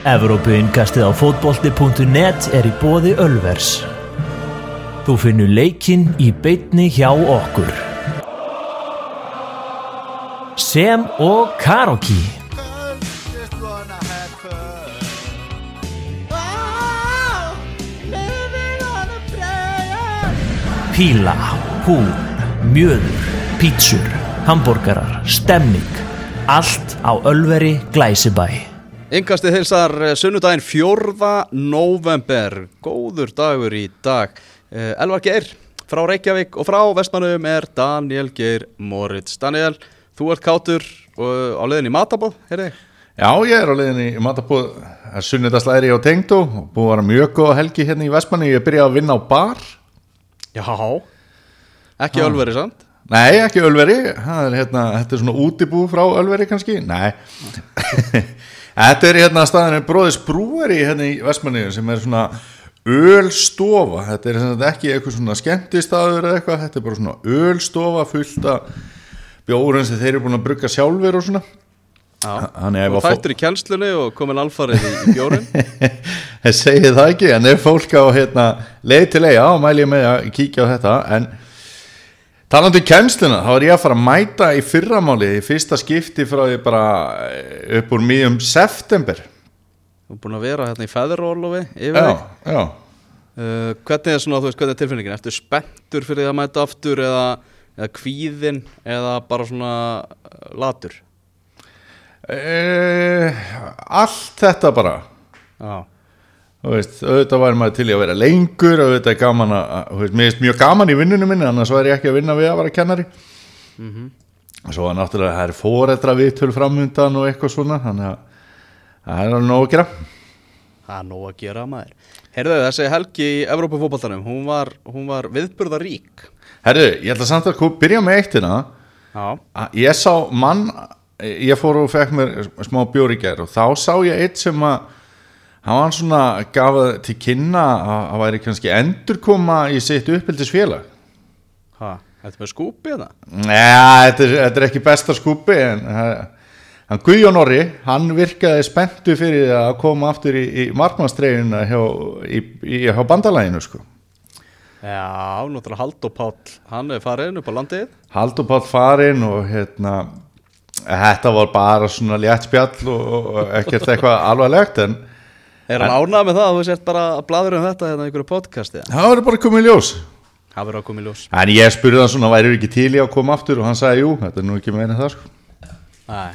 Evrópuinkastið á fótbolti.net er í bóði Ölvers. Þú finnur leikinn í beitni hjá okkur. Sem og Karoki. Píla, húl, mjöður, pítsur, hambúrgarar, stemming. Allt á Ölveri Glæsibæ. Yngastið hilsar eh, sunnudaginn 4. november, góður dagur í dag. Eh, Elvar Geir frá Reykjavík og frá Vestmannum er Daniel Geir Moritz. Daniel, þú ert kátur uh, á leiðin í Matabóð, heyrði? Já, ég er á leiðinni í matabúð Sunnudagslæri á Tengdó Búið að vera mjög góð helgi hérna í Vestmanni Ég byrjaði að vinna á bar Já. Ekki Ölveri, sant? Nei, ekki Ölveri er, hérna, Þetta er svona útibú frá Ölveri kannski Nei Þetta er hérna staðinu Bróðis Brúeri hérna í Vestmanni sem er svona ölstofa Þetta er ekki eitthvað svona skemmtistaður eða eitthvað Þetta er bara svona ölstofa fullt af bjórun sem þeir eru búin að brugga sjálfur og svona Já. Og þættur í kjenslunni og komin alfarið í, í bjórin. ég segi það ekki, en ef fólk á hérna, leið til leið, já, mæli ég með að kíkja á þetta, en talandi um kennsluna, þá er ég að fara að mæta í fyrramáli, í fyrsta skipti frá því bara eh, upp úr mýjum september, Þú er búin að vera hérna í feðurólofi yfir já, þig. já Uh, hvernig er svona, þú veist, hvernig er tilfinningin? Eftir spenntur fyrir því að mæta aftur eða, eða kvíðin eða bara svona uh, latur? e, allt þetta bara Já. Veist, auðvitað væri maður til í að vera lengur auðvitað er gaman að, að- veist, mér finnst mjög gaman í vinnunum minni, annars væri ég ekki að vinna við að vera kennari. Og svo er náttúrulega það er fóreldra viðtöl framöndan og eitthvað svona þannig að það er alveg nóg að gera. Það er nóg að gera maður. Heyrðu, þessi helgi í Evrópufótboltanum, hún var, var viðburðarík. Herru, ég ætla samt að byrja með eitt hérna. Að ég sá mann ég fór og fekk mér smá bjór í gær og þá sá ég eitt sem að hann var svona gaf það til kynna að hann væri kannski endurkoma í sitt uppeldisfélag Hæ? Þetta er með skúpi þetta? Nei, þetta er, þetta er ekki besta skúpi en hann Guðjón Orri hann virkaði spenntu fyrir að koma aftur í, í markmannstreguna hjá, hjá bandalæginu sko. Já, náttúrulega Halldór Páll, hann er farin upp á landið. Haldur Páll farinn og hérna þetta var bara svona létt spjall og, og ekkert eitthvað alvarlegt en Er hann ánað með það að þú sért bara að bladur um þetta hérna í einhverju podcasti? það var bara komið ljós Það verður að koma í ljós. en ég spurði hann svona, væri ekki til í að koma aftur og hann sagði, jú, þetta er nú ekki meina það sko. Nei.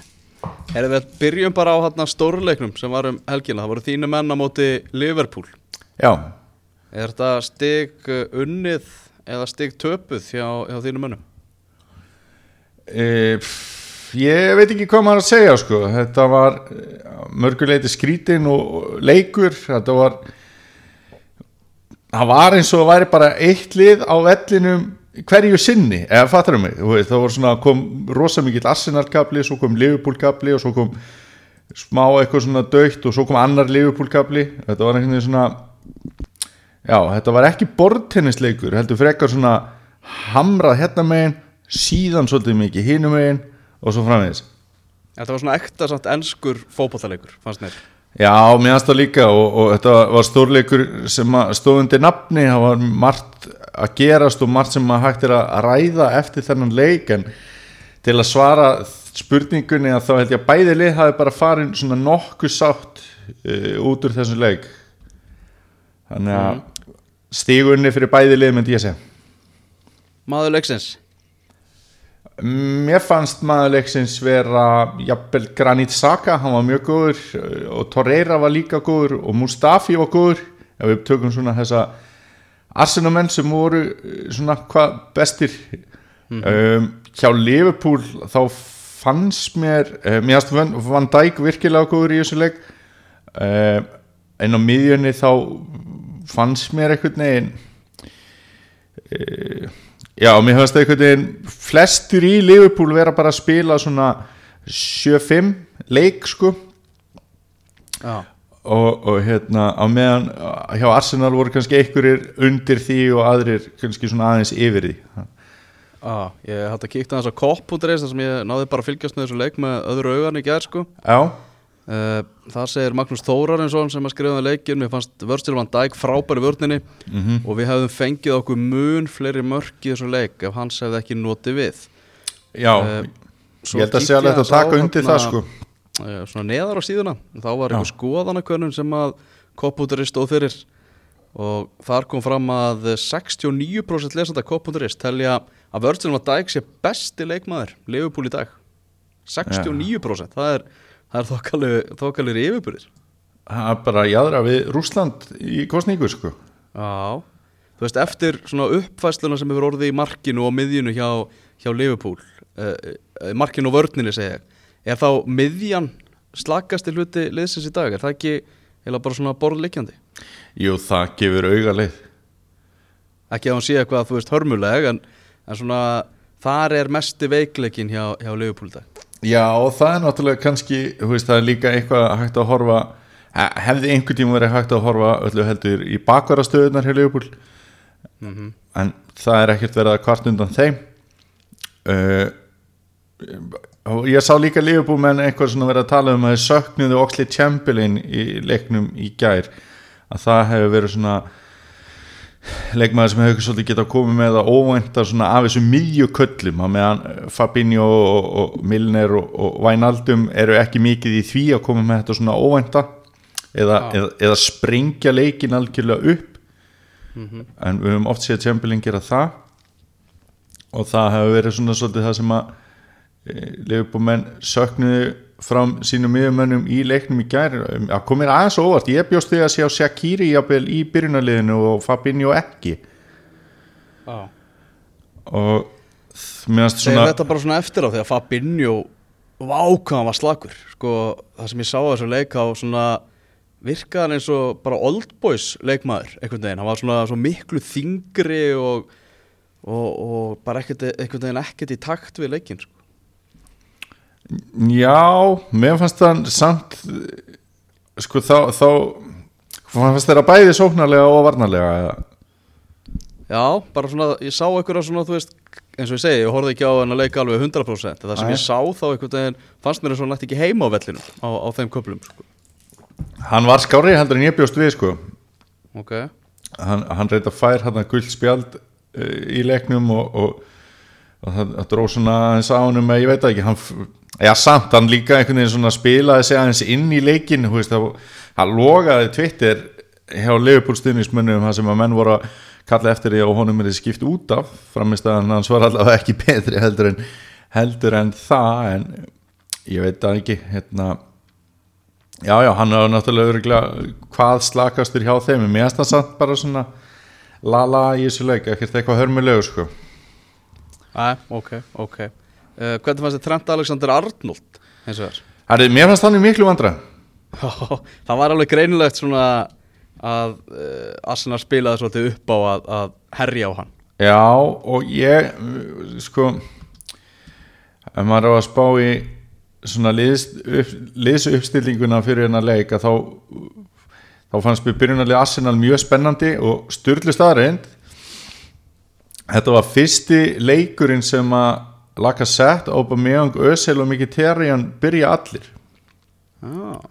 Erum við byrjum bara á hérna stórleiknum sem var um helgina. Það voru þínu menn á móti Liverpool. já, Er þetta stig uh, unnið eða stig töpuð hjá, hjá þínu mönnum? e, pff, ég veit ekki hvað maður að segja sko. þetta var mörguleiti skrítin og leikur. Þetta var það var eins og það væri bara eitt lið á vellinum hverju sinni, eða fattar mig? Þú veist, það svona, kom rosa mikill Arsenal-kapli, svo kom Liverpool-kapli og svo kom smá eitthvað svona dögt og svo kom annar Liverpool-kapli þetta var einhvern veginn svona já, þetta var ekki bortennisleikur heldur frekar svona hamrað hérna megin, síðan svolítið mikið hinum megin og svo framvegis Þetta var svona ekta samt enskur fótbollaleikur, fannst mér. Já, mér finnst það líka og, og þetta var stórleikur sem stóð undir nafni, það var margt að gerast og margt sem að hægt er að ræða eftir þennan leik en til að svara spurningunni að þá held ég að bæði lið hafi bara farin svona nokkuð sátt uh, út úr þessum leik þannig að stígunni fyrir bæði lið myndi ég segja Maður leiksins. Mér fannst maður leiksins vera jafnvel Granit Saka, hann var mjög góður eh, og Torreira var líka góður og Mustafi var góður ef við tökum svona þessa arsenamenn sem voru eh, svona hvað bestir. Um, hjá Liverpool þá fannst mér uh, mér fannst Van, Dijk virkilega góður í þessu leik. Uh, en á miðjunni þá fannst mér einhvern veginn Já, mér höfðast einhvern veginn flestir í Liverpool vera bara að spila svona 7-5 leik sko Já. og, og hérna á meðan hjá Arsenal voru kannski einhverjir undir því og aðrir kannski svona aðeins yfir því Já, ég hætti að kíkta þess að kopp.is þar sem ég náði bara að fylgjast með þessu leik með öðru augan í gerð sko. Já, það segir Magnús Þórarinsson sem að skrifa um leikin mér fannst Virgil van Dijk frábæri vörninni Mhm. og við hefðum fengið okkur mun fleiri mörk í þessu leik ef hans hefði ekki notið við. Já, Eh, Svo ég held að ég að taka aðeins á undir það sko. eh, svona neðar á síðuna. Þá var einhver skoðanakönnun sem að Kopp.is stóð fyrir og þar kom fram að 69% lesanda Kopp.is telja að Virgil van Dijk sé besti leikmaður Liverpool í dag. 69% það er, það er þokkalir, þokkalir yfirburðir Það er bara jæðra við Rúsland í kostningu sko. Já, þú veist eftir svona uppfæsluna sem hefur orðið í markinu og miðjunu hjá, hjá Liverpool uh, markinu og vörninni segja er þá miðjan slakasti hluti liðsins í dag, er það ekki heila bara svona borðleikjandi Jú, það gefur auga leið ekki að hún sé eitthvað þú veist hörmuleg en, en svona þar er mesti veikleikin hjá, hjá Liverpool í dag Já, og það er náttúrulega kannski, þú veist, það er líka eitthvað hægt að horfa he- hefði einhvern tíma verið hægt að horfa öllu heldur í bakvarastöðunar hjá Leopold mm en það er ekkert verið að kvart undan þeim. Uh, ég sá líka Leopold menn eitthvað svona verið að tala um að þeir söknuðu Oxley Chamberlain í leiknum í gær að það hefur verið svona leikmaður sem hefur svolítið getað komið með að óvænta svona af þessum miðju köllum að meðan Fabinho og, og Milner og, og Wijnaldum eru ekki mikið í því að koma með þetta svona óvænta eða, eða, eða sprengja leikin algjörlega upp. En við höfum oft séð Chamberlain gera það. Og það hefur verið svona svolítið það sem að e, leifbúmenn söknuðu fram sínum miðumönnum í leiknum í gær. Að komir aðeins óvart, ég bjóst því að sjá Shakiri jafnvel í byrjunarliðinu og Fabinho ekki. Já. Og Segir svona þetta bara svona eftir á því að Fabinho vákaðan var slakur. Sko, það sem ég sá á þessu leik á svona virkaði hann eins og bara oldboys leikmaður einhvern veginn, hann var svona svo miklu þingri og, og, og bara ekkert, einhvern veginn ekkert í takt við leikin sko. Já, mér fannst það samt sko þá, þá fannst þeirra bæði sóknarlega og varnarlega eða? Já, bara svona, ég sá einhverja svona, þú veist, eins og ég segi, ég horfði ekki á hann að leika alveg 100% en það sem Nei. ég sá þá einhvern veginn fannst mér eins og hann ætti ekki heima á vellinu á, á þeim köplum sko. Hann var skári heldur en ég bjóst við sko Ok, hann, hann reynda fær hann að guld spjald uh, í leiknum og, og, og það, það dró svona aðeins á hann að ég veit ekki hann, já samt, hann líka einhvern veginn svona spilaði sig aðeins inn í leikin hann logaði Twitter hjá Liverpool stuðnismönnum það sem að menn voru að kalla eftir því og honum er þið skipt út af. Framist að hans var allavega ekki betri heldur en, heldur en það en ég veit það ekki hérna. Já, já, hann er náttúrulega örugglega hvað slakastur hjá þeim mér finnst það samt bara svona lala í þessu leik, ekkert eitthvað hörmulegu sko. Æ, ok, ok uh, Hvernig fannst þið Trent Alexander Arnold eins og? Herri, mér fannst hann í miklu vandra það var alveg greinilegt svona að uh, Arsenal spilaði svolítið upp á að, að herja á hann. Já, og ég sko ef maður er að spá í svona liðs, upp, uppstillinguna fyrir hennar leik að þá þá fannst mér byrjunarlega Arsenal mjög spennandi og styrlu staðreind þetta var fyrsti leikurinn sem að Lacazette, Aubameyang, Özil og Mkhitaryan byrja allir. Ah.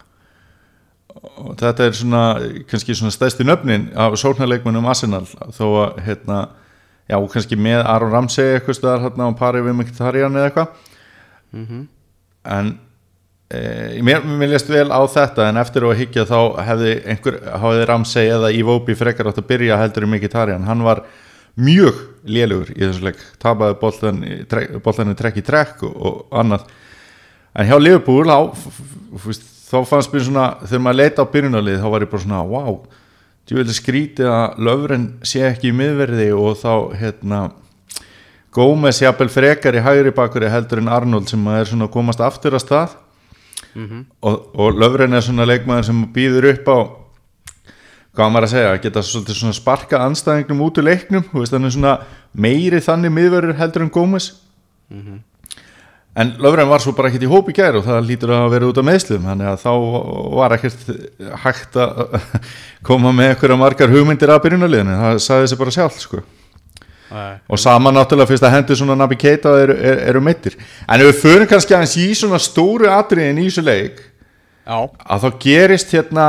og þetta er svona kannski svona stæðstu nöfnin af sóknarleikmunum Arsenal þó að hérna, já kannski með Aron Ramsey eitthvað stöðar hérna og parið við Mkhitaryan eða eitthvað. En e, mér, mér lést vel á þetta en eftir að higgja þá hefði einhver, hafði Ramsey eða Iwobi frekar átt að byrja heldur um Mkhitaryan, hann var mjög lélugur í þessu leik. Tapaði boltanir trekk í trekk og, og annað. En hjá Liverpool á, þá fannst mér svona þegar maður leita á byrjunarlið þá var ég bara svona wow, djúvel skrítið að löfren sé ekki í miðverði og þá hérna Gómez jafnvel frekar í hægri bakuri heldur en Arnold sem er svona að komast aftur að stað. Og, og löfren er svona leikmaður sem býður upp á hvað maður að segja, geta svolítið svona sparka anstæðingnum út úr leiknum þú veist, meiri þannig miðverður heldur en Gómez. En Löfren var svo bara ekkert í hópi gær og það lítur að vera út af meðslum þannig að þá var ekkert hægt að koma með einhverja margar hugmyndir af byrjunarliðinu, það sagði þessi bara sjálf sko. og sama náttúrulega fyrst að hendur svona Nabi Keita eru, eru, eru meittir en ef við förum kannski aðeins í svona stóru atriðin í þessu leik Já, að þá gerist hérna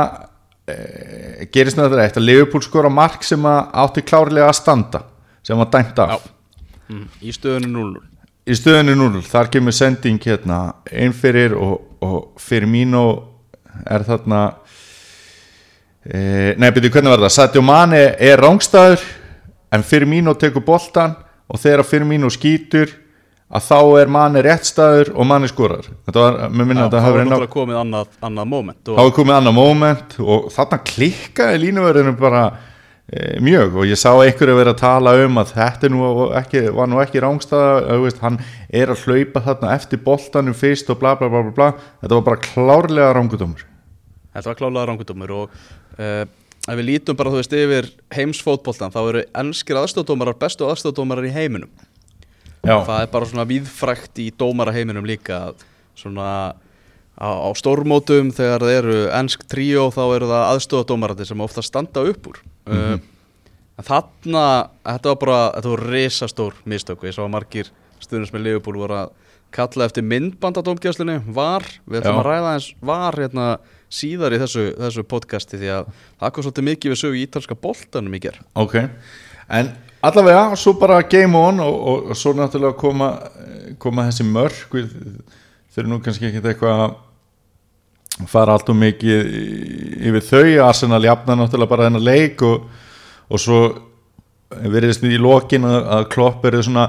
e, gerist þetta eitt að Liverpool skora mark sem átti klárlega að standa sem var dæmt af. Mm, í stöðunni 0 í stöðunni 0, þar kemur sending hérna einn fyrir og, og fyrir mínu er þarna e, nei, byrju, hvernig var það? Sadio Mane er rángstæður en fyrir mínu tekur boltan og þegar fyrir mínu skýtur að þá er Mane réttstæður og Mane skorar þetta var, mér minna að það hafi reyna náttúrulega komið annað, annað moment þá og, er komið annað moment og þarna klikkaði línuverðinu bara e, mjög og ég sá einhverju verið að tala um að þetta nú ekki, var nú ekki rángstæða veist, hann er að hlaupa þarna eftir boltanum fyrst og bla bla bla bla, bla. þetta var bara klárlega rángudómur Þetta var klálega rángudómur og uh, ef við lítum bara þú veist yfir heimsfótboltan þá eru ennskir aðstofdómarar bestu aðstofdómarar í heiminum já, það er bara svona víðfrækt í dómaraheiminum líka svona á, á stórmótum þegar það eru ennsk tríó þá eru það aðstofdómarandi sem ofta standa upp úr. Mm en þarna, þetta var bara þetta var risastór mistök ég sá að margir stundins með Liverpool voru að kalla eftir myndbandadómgjastlunni var, við ætlum Já. að ræða eins var hérna síðar í þessu, þessu podcasti því að það kom svolítið mikið við sögu í ítalska boltanum í ger ok. En allavega, svo bara game on og, og, og svo náttúrulega koma koma þessi mörk. Við þurfum nú kannski ekki eitthvað að fara allt og mikið yfir þau, Arsenal jafna náttúrulega bara þennan leik og, og svo veriðist í lokin að, Klopp er svona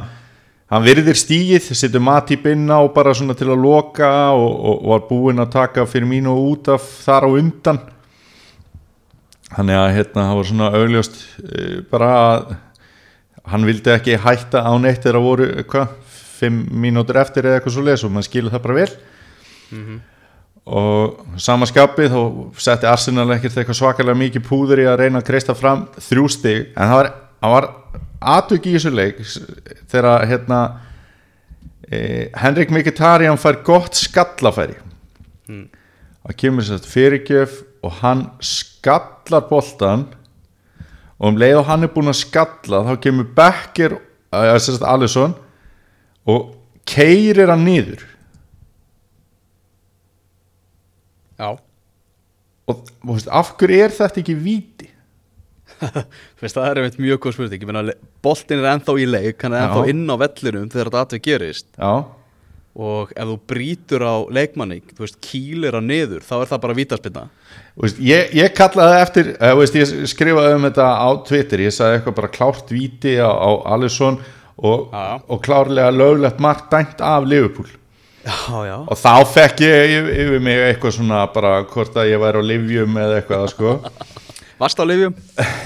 hann virðir stíið, setur Matip inn á bara svona til að loka og, og, og var búinn að taka fyrir mínu út af þar á undan. Þannig að hérna það var svona augljóst eh, bara að hann vildi ekki hætta á neitt þegar það voru hvað, fimm mínútur eftir eða eitthvað svo leis og maður skilur það bara vel. Og samaskapið þá setti Arsenal ekkert eitthvað svakalega mikið púður í að reyna að kreista fram þrjú stig en það var, var atvik í þessu leik þegar hérna eh, Henrik Mkhitaryan fær gott skallafæri. Það kemur sér fyrirgjöf og hann skallar boltan og um leið og hann er búinn að skalla þá kemur Becker sérst Alisson og keirir hann niður. Já. Og veist, af hverju er þetta ekki víti? Það er einmitt mjög góð spurning. Boltin er ennþá í leik hann er Já. ennþá inn á vellinum þegar þetta atveg gerist. Já, og ef þú brýtur á leikmanni þú veist, kýlir hann niður þá er það bara vítaspinna ég, ég kallaði eftir uh, veist, ég skrifaði um þetta á Twitter. Ég sagði eitthvað bara klárt víti á, á Alisson og, og klárlega löglegt mark dæmt af Liverpool. Já, já. Og þá fekk ég yfir, mig eitthvað svona bara hvort að ég væri á livjum eða eitthvað sko Varst á lifjum?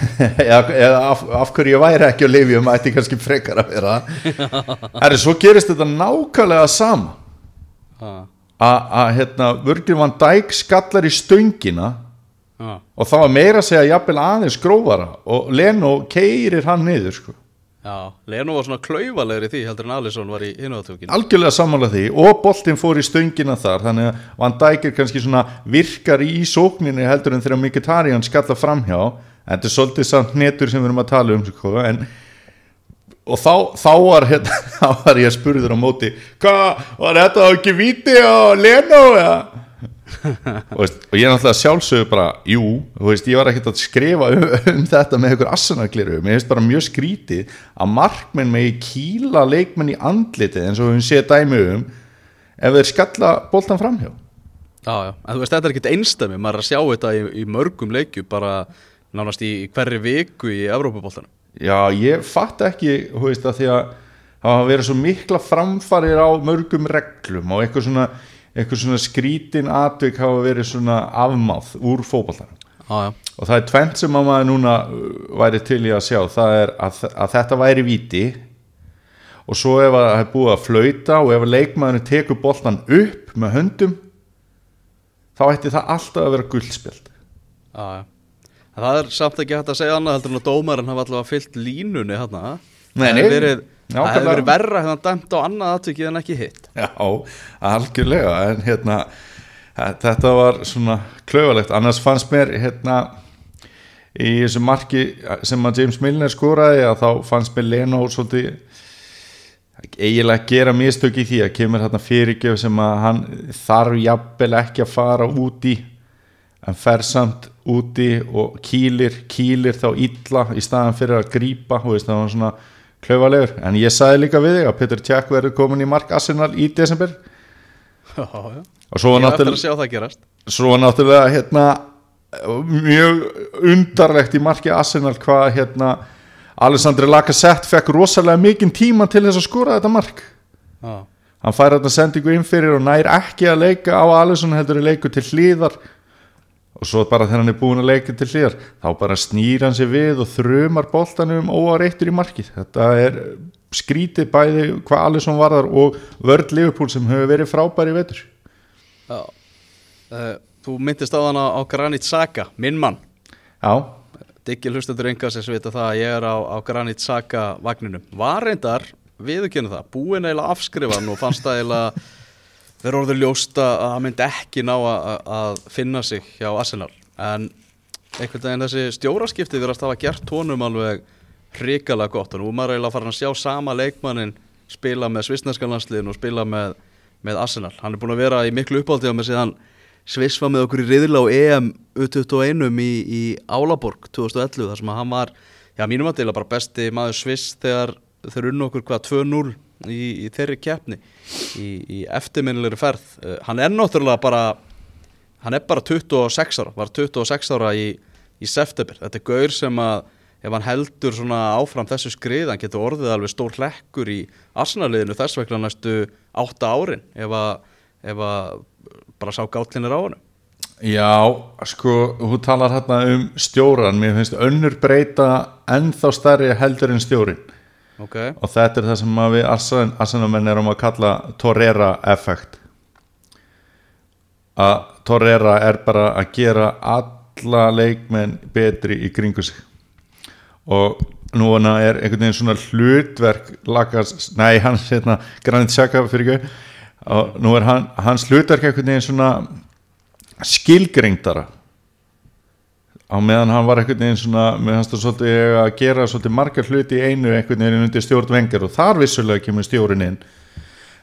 af, af hverju ég væri ekki á livjum ætti kannski frekar að vera Herri, svo gerist þetta nákvæmlega sama að hérna, Virgil van Dijk skallar í stöngina já, og það var meira að segja jafnvel aðeins grófara og Leno keirir hann niður sko. Já Leno var svona klaufalegri því heldur en Alisson var í hinúðatökinu algjörlega sammála því. Og boltinn fór í stöngina þar þannig að Van Dijk er kannski svona virkar í sókninni heldur en þegar Mkhitaryan skalla framhjá. En þetta er svolítið samt netur sem við erum að tala um sko, en og þá, þá, var, hérna, þá var ég spurður á móti hvað, var þetta ekki víti á Leno eða og, veist, og ég er náttúrulega sjálfsögur bara jú, veist, ég var ekkert að skrifa um, um þetta með einhver assanakliru mér finnst bara mjög skrítið að markmenn megi kýla leikmenn í andlitið eins og við séð dæmi um ef þeir skalla boltan framhjá. Já, já, en þú veist, þetta er ekkert einstæmi maður er að sjá þetta í, í mörgum leikju bara nánast í, hverri viku í Evrópuboltanum. Já, ég fatt ekki, þú veist, að því að það hafa verið svo mikla framfarir á mörgum reglum og eitthvað svona, eitthvað svona skrítin atvik hafa verið svona afmáð úr fótboltanum. Já, já, og það er tvent sem að maður núna uh, væri til í að sjá. Það er að, að þetta væri víti og svo ef að það er búið að flauta og ef að leikmaðurinn tekur boltan upp með höndum þá ætti það alltaf að vera já En Það er samt ekki hægt að segja annað heldur en að dómarinn hafa allavega fyllt línunni hérna Nei, nei. það hefur verið verra hérna dæmt á annað aðtökið en ekki hitt Já, algjörlega en hérna þetta var svona klauvalegt annars fannst mér hérna í þessu marki sem að James Milner skoraði að þá fannst mér Leno svolítið eiginlega gera mistök í því að kemur hérna fyrirgjöf sem að hann þarf jafnvel ekki að fara út í en fer samt úti og kýlir, kýlir þá illa í staðan fyrir að grípa og veist, það var svona klaufalegur. En ég sagði líka við þig að Peter Tjekk verður komin í mark Arsenal í desember. Já, já. og svo var að náttúrulega, sjá það gerast. svo var náttúrulega hérna, mjög undarlegt í marki Arsenal hvað hérna Alessandri Lacazette fekk rosalega mikinn tíma til þess að skora þetta mark. Já, hann fær þetta sendingu inn fyrir og nær ekki að leika á Alisson heldur að leiku til hlýðar og svo bara þegar hann er búin að leika til hlýðar þá bara snýr hann sér við og þrumar boltanum óareittur í markið. Þetta er skrítið bæði hvað Alisson varðar og vörd Liverpool sem hefur verið frábæri vetur. Já. Uh, Þú myndist á hana á Granit Saka, minn mann. Já, Diggi hlustendur enga sem vita það að ég er á, á Granit Saka vagninum. Var reyndar, viðurkennu það, búin eiginlega afskrifan og fannst það eiginlega vera orður ljósta að hann myndi ekki ná að, að finna sig hjá Arsenal. En einhvern veginn þessi stjóraskipti verðast hafa gert honum alveg hrikalega gott. Og nú maður eiginlega farin að sjá sama leikmannin spila með svisneskanlandsliðin og spila með, með Arsenal. Hann er búin að vera í miklu uppáldi á með síðan Sviss var með okkur í riðla á EM U21 í, í Álaborg 2011 þar sem að hann var, já mínum að deila bara besti maður Sviss þegar þeir unnu okkur hvað 2-0 í, í þeirri keppni í, í eftirminnilegri ferð. Uh, hann er náttúrulega bara, hann er bara 26 ára, var 26 ára í, í september. Þetta er gaur sem að ef hann heldur svona áfram þessu skrið, hann getur orðið alveg stór hlekkur í Arsenal-liðinu þess vegna næstu 8 árin ef að, ef að bara sá gátlinir á hann Já, sko, hún talar hérna um stjóran, mér finnst önnur breyta ennþá stærri heldur en stjórin ok, og þetta er það sem við Arsenalmenn erum að kalla Torreira effekt. Að Torreira er bara að gera alla leikmenn betri í kringu sig. Og nú hana er einhvern veginn svona hlutverk lagas, nei hans hérna Granit Xhaka fyrir ekki. Og nú er hann, hans hlutverk einhvern veginn svona skilgrengdara á meðan hann var einhvern veginn svona með hans svolítið að gera svolítið margar hluti í einu einhvern veginn undir stjórn vengar og þar vissulega kemur stjórn inn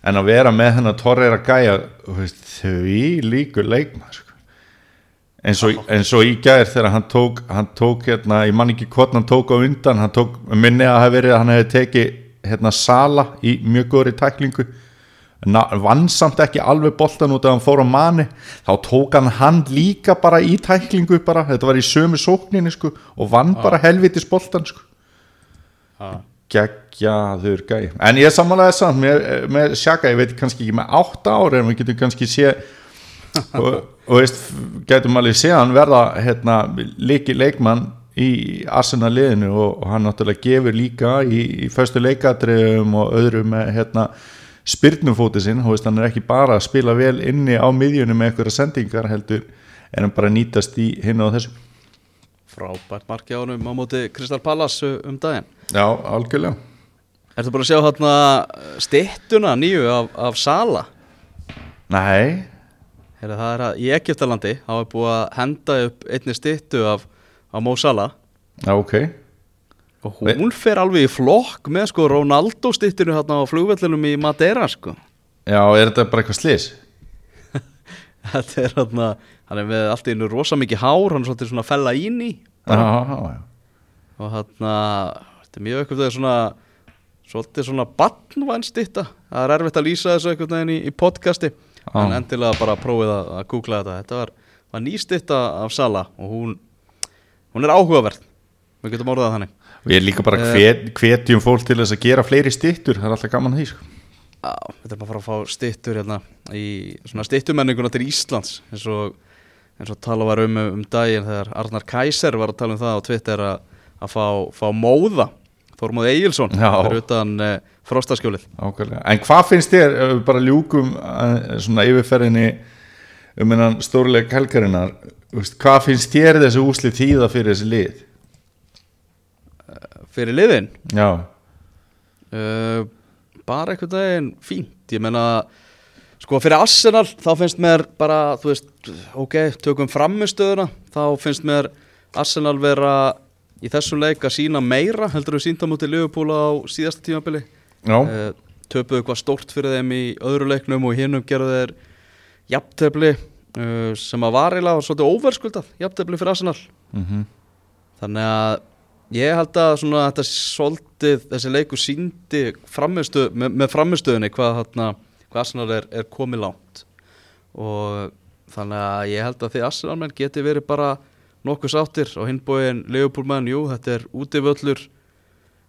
en að vera með hennar torreira gæja veist, því líkur leikmaður sko. eins, og, eins og í gær þegar hann tók hann tók hérna, ég man ekki hvort hann tók á undan hann tók, minni að hafa verið að hann hefði tekið hérna sala í mjög góðri tæklingu vann samt ekki alveg boltan út af hann fór á manni þá tók hann hann líka bara í tæklingu bara, þetta var í sömu sókninni sko, og vann bara helvitis boltan sko. geggjaður gæ en ég samanlega samt með, með sjaka, ég veit kannski ekki með 8 ári en við getum kannski sé og, og veist, getum alveg sé hann verða hérna, leiki leikmann í Arsenal liðinu og, og hann náttúrulega gefur líka í, í föstu leikadriðum og öðrum með hérna spyrnumfótið sinn, þú veist, hann er ekki bara að spila vel inni á miðjunum með einhverja sendingar heldur, en hann bara nýtast í hinn og þessu. frábært marki á honum á móti Kristal Palace um daginn Já, algjörlega. Ertu bara að sjá hérna stittuna nýju af, af Sala Nei, Heyrðu, það er að í Egyptalandi þá er búið að henda upp einni stittu af, af Mo Salah já, ok. Og hún fer alveg í flokk með sko Ronaldo stittinu hérna á flugvellinum í Madeira sko. Já, er þetta bara eitthvað slis? þetta er hérna hann er með allt í einu rosa mikið hár hann er svolítið svona að fella ín í Já, já, já. og hérna þetta er mjög eitthvað þegar svona svolítið svona barnvæn stitta það er erfitt að lýsa þessu eitthvað veginn í, í podcasti. En endilega bara prófið að, að googla þetta. Þetta var, var ný stitta af Sala og hún hún er áhugaverð. Við getum orðað það þannig Og ég er líka bara hvet, hvetjum fólk til þess að gera fleiri stittur, það er alltaf gaman að því, sko. Já, við þurfum að fara að fá stittur hérna í stittumenninguna til Íslands eins og, eins og tala var um um daginn þegar Arnar Kæser var að tala um það á Twitter að, að fá, fá móða Þormóð Egilson fyrir utan uh, frostaskjólið. En hvað finnst þér, ef við bara ljúkum eh, svona yfirferðinni um hennan stórleik helgarinnar, hvað finnst þér þessi úslið tíða fyrir þessi lið? Fyrir liðin? Já, uh, bara einhvern veginn fínt. Ég meina sko fyrir Arsenal þá finnst mér bara þú veist, ok, tökum framistöðuna þá finnst mér Arsenal vera í þessum leik að sína meira heldur við sínda mútið Liverpool á síðasta tímabili. Já, uh, töpuðu hvað stórt fyrir þeim í öðru leiknum og hinnum gerðu þeir jafntefli uh, sem að var eiginlega svolítið óverskuldað jafntefli fyrir Arsenal. Mm þannig að ég held að svona þetta svolítið þessi leikur síndi framistu, með, með framistöðunni hvað, hvað Arsenal er, er komið langt. Og þannig að ég held að því Arsenal geti verið bara nokkuð sáttir og hinbóin Leopold menn, jú, þetta er útivöllur.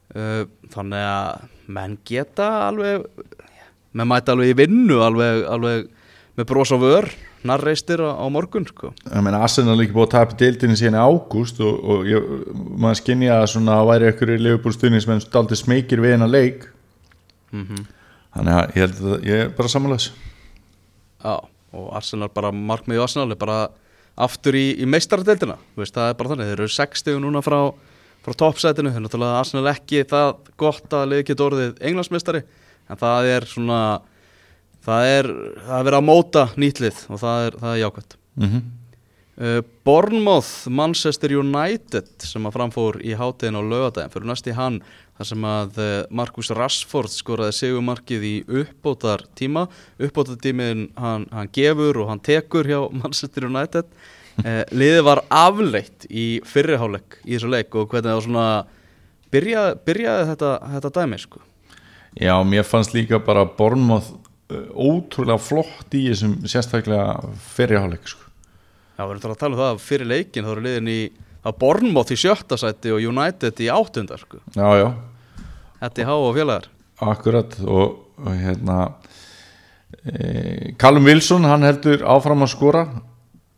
Uh, þannig að menn geta alveg menn mæta alveg í vinnu alveg, alveg með bros á vör narreistir á, á morgun sko. ég meina Arsenal er ekki búið að tapa deildinni síðan í ágúst og, og ég, maður skinja að svona væri ykkur í Liverpool stuðnismenn staldi smekir við hennar leik. Mm þannig að ég held að ég er bara samanlegs Já, og Arsenal bara markmiði Arsenal er bara aftur í, í veist, það er bara þannig þeir eru 60 núna frá, frá toppsætinu. Þeir náttúrulega Arsenal ekki það gott að liði geta orðið englandsmeistari en það er svona það er, það er verið að móta nýtlið og það er, það er jákvæmt mm -hmm. uh, Bournemouth, Manchester United sem að framfór í hátíðin á lögadaginn fyrir næst í hann þar sem að uh, Marcus Rashford skoraði segumarkið í uppbótar tíma uppbótar tímin hann, hann gefur og hann tekur hjá Manchester United. Uh, liðið var afleitt í fyrriháleik í þessu leik og hvernig það var svona byrjaði, byrjaði þetta, þetta dæmi sko? Já, mér fannst líka bara Bournemouth ótrúlega flott í þessum sérstaklega fyrirháleik sko. Já, við erum að tala um það að fyrir leikin þá eru liðin í að Bournemouth í sjötta sæti og United í áttundar sko. Já, já, Þetta er há og félagar akkurat og, og hérna e, Callum Wilson hann heldur áfram að skora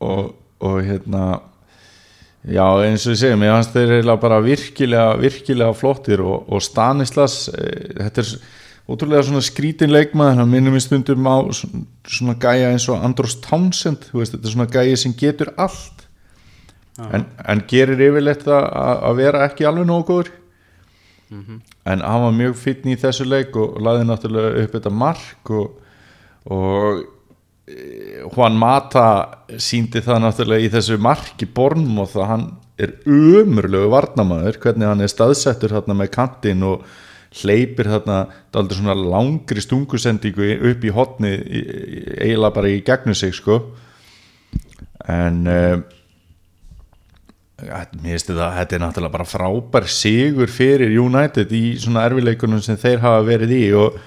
og, og hérna já eins og ég segi mér fannst þeir eiginlega bara virkilega virkilega flottir og, og Stanislas e, þetta er ótrúlega svona skrítin leikmaður. Hann minnum í stundum á svona, gæja eins og Andros Townsend veist, þetta er svona gæja sem getur allt. En, en gerir yfirleitt það að að vera ekki alveg nógu góður. En hann var mjög finn í þessu leik og laði náttúrulega upp þetta mark og, og eh, Juan Mata síndi það náttúrulega í þessu marki Bornmoth að hann er umurlegu varnamæður hvernig hann er staðsettur þarna með kantinn og hleypir þarna daldur svona langri stungusendingu upp í hotni eiginlega bara í gegnum sig sko. En um, mér finnst þetta þetta er náttúrulega bara frábær sigur fyrir United í svona erfileikunum sem þeir hafa verið í og,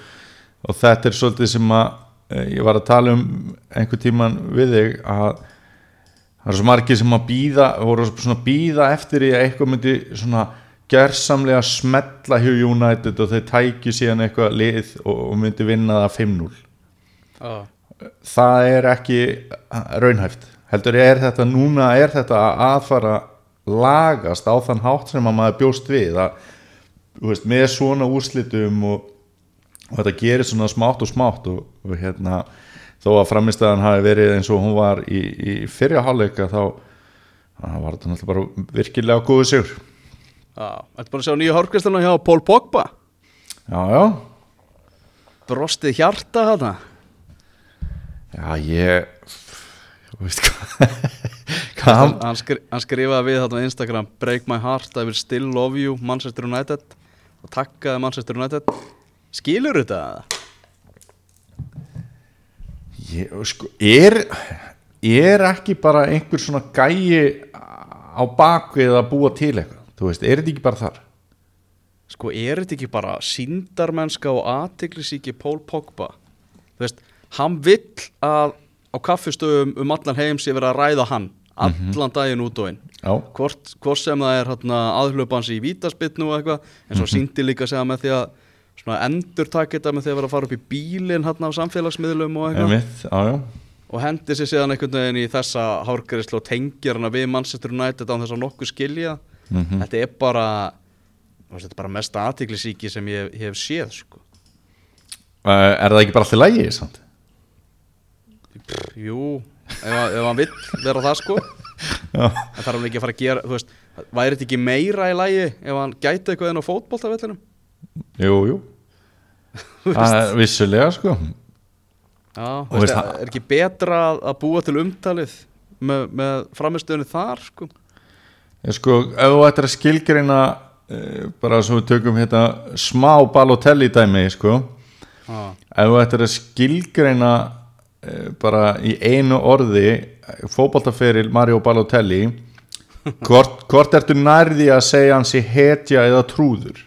og þetta er svolítið sem að eh, ég var að tala um einhver tíman við þig að það er svo margir sem að býða voru svona býða eftir í að eitthvað myndi svona gersamlega smetla hjá United og þeir tækju síðan eitthvað lið og, myndi vinna það 5-0 Já, það er ekki raunhæft. Heldur er þetta núna er þetta að aðfara lagast á þann hátt sem að maður bjóst við að veist, með svona úrslitum og, og þetta gerir svona smátt og smátt og, og hérna þó að framistæðan hafi verið eins og hún var í, í fyrja hálfleika þá var þetta náttúrulega bara virkilega góðu sigur já, Þetta bara að sjá nýja hórkristalna hjá Paul Pogba? Já, já, Brostið hjarta hana já, ég þú veist hvað hann, hann skri, hann skrifaði við þarna á Instagram Break my heart, I will still love you Manchester United og takkaði Manchester United. Skilur þetta? Ég, sko, er, er ekki bara einhver svona gæi á bakvið að búa til eitthvað þú veist, er þetta ekki bara þar? Sko, er þetta ekki bara síndarmennska og aðtiklisíki Paul Pogba? Þú veist, hann vill að á kaffistöðum um allan heim sé verið að ræða hann allan daginn út og inn. Hvort, hvort sem það er hérna, aðhlupans í vítaspitnu og eitthvað en svo síndi líka segja með því að svona endur taka þetta með því að vera að fara upp í bílinn hérna á samfélagsmiðlum og eitthvað. Já, já. Og hendi sér síðan einhvern veginn í þessa hárgærislu og tengir hana við Manchester United án þess að nokkuð skilja Mhm. þetta er bara bara mesta aðtiklisíki sem ég, ég hef séð sko. Uh, er það ekki bara allir lægi samt? Pff, jú, ef, hann vill vera það sko það þarf hann ekki að fara að gera þú veist, væri þetta ekki meira í lægi ef hann gæti eitthvað inn á fótboltavellinum jú, jú Það er vissulega sko Já, veist, veist, er ekki betra að, búa til umtalið með, með framistöðunni þar sko? Ég sko, ef þú ættir að skilgreina uh, bara svo við tökum hérna smá Balotelli dæmi sko. Ah. ef þú ættir að skilgreina uh, bara í einu orði fótboltaferil Mario Balotelli hvort, hvort ertu nærði að segja hans í hetja eða trúður?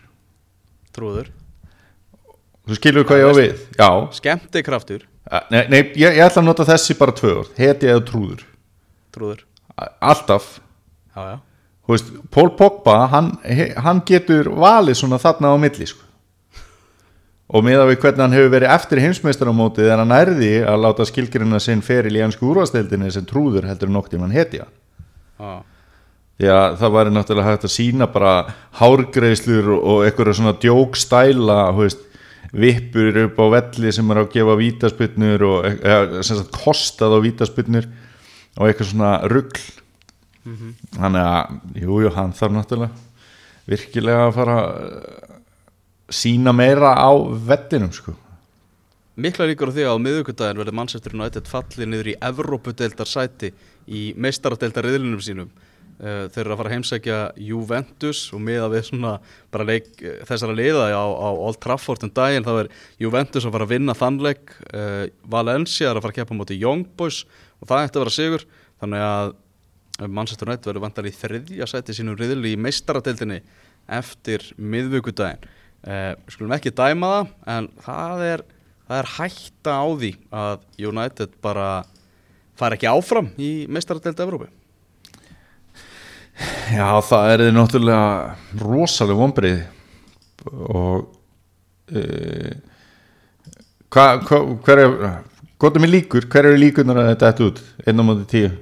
Trúður. Þú skilur hvað ég á við? Já, skemmti kraftur, Eh, nei, nei ég, ég ætla að nota þessi bara tvö orð hetja eða trúður. Trúður. Alltaf. Já, já, veist, Pól Pogba, hann, hann getur valið svona þarna á milli sko. og miða við hvernig hann hefur verið eftir heimsmeistaramótið er hann nærði að láta skilgrina sinn feril í ennsku úrvasteildinni sem trúður heldur nokt í mann hetja já. því að það væri náttúrulega hægt að sína bara hárgreislur og, eitthvað svona djókstæla veist, vippur upp á velli sem er að gefa vítaspytnur og eða, sagt kostað á vítaspytnur og eitthvað svona rugl þannig að, jú, jú, hann þarf náttúrulega virkilega að fara að sína meira á vettinum sko. Mikla líkur á því að á miðugudaginn verði Manchester United fallið niður í Evrópudeildar sæti í meistaradeildar riðlinum sínum. Uh, þeir eru að fara að heimsækja Juventus og miða við svona bara leik uh, þessara liða á, á Old Trafford um daginn þá er Juventus að fara að vinna þannleik Valencia er að fara að keppa móti Young Boys og það ætti að vera sigur. Þannig að Manchester United verður vantar í þriðja sæti sínum riðli í meistaradeildinni eftir miðvíkudaginn uh, skulum ekki dæma það en það er, það er hætta á því að United bara fara ekki áfram í meistaradeildi Evrópu. Já, það er náttúrulega rosalega vonbrið og e, hva, hva, hver er er mér líkur, hver eru líkunar að þetta ætti út? Einn á móti tíu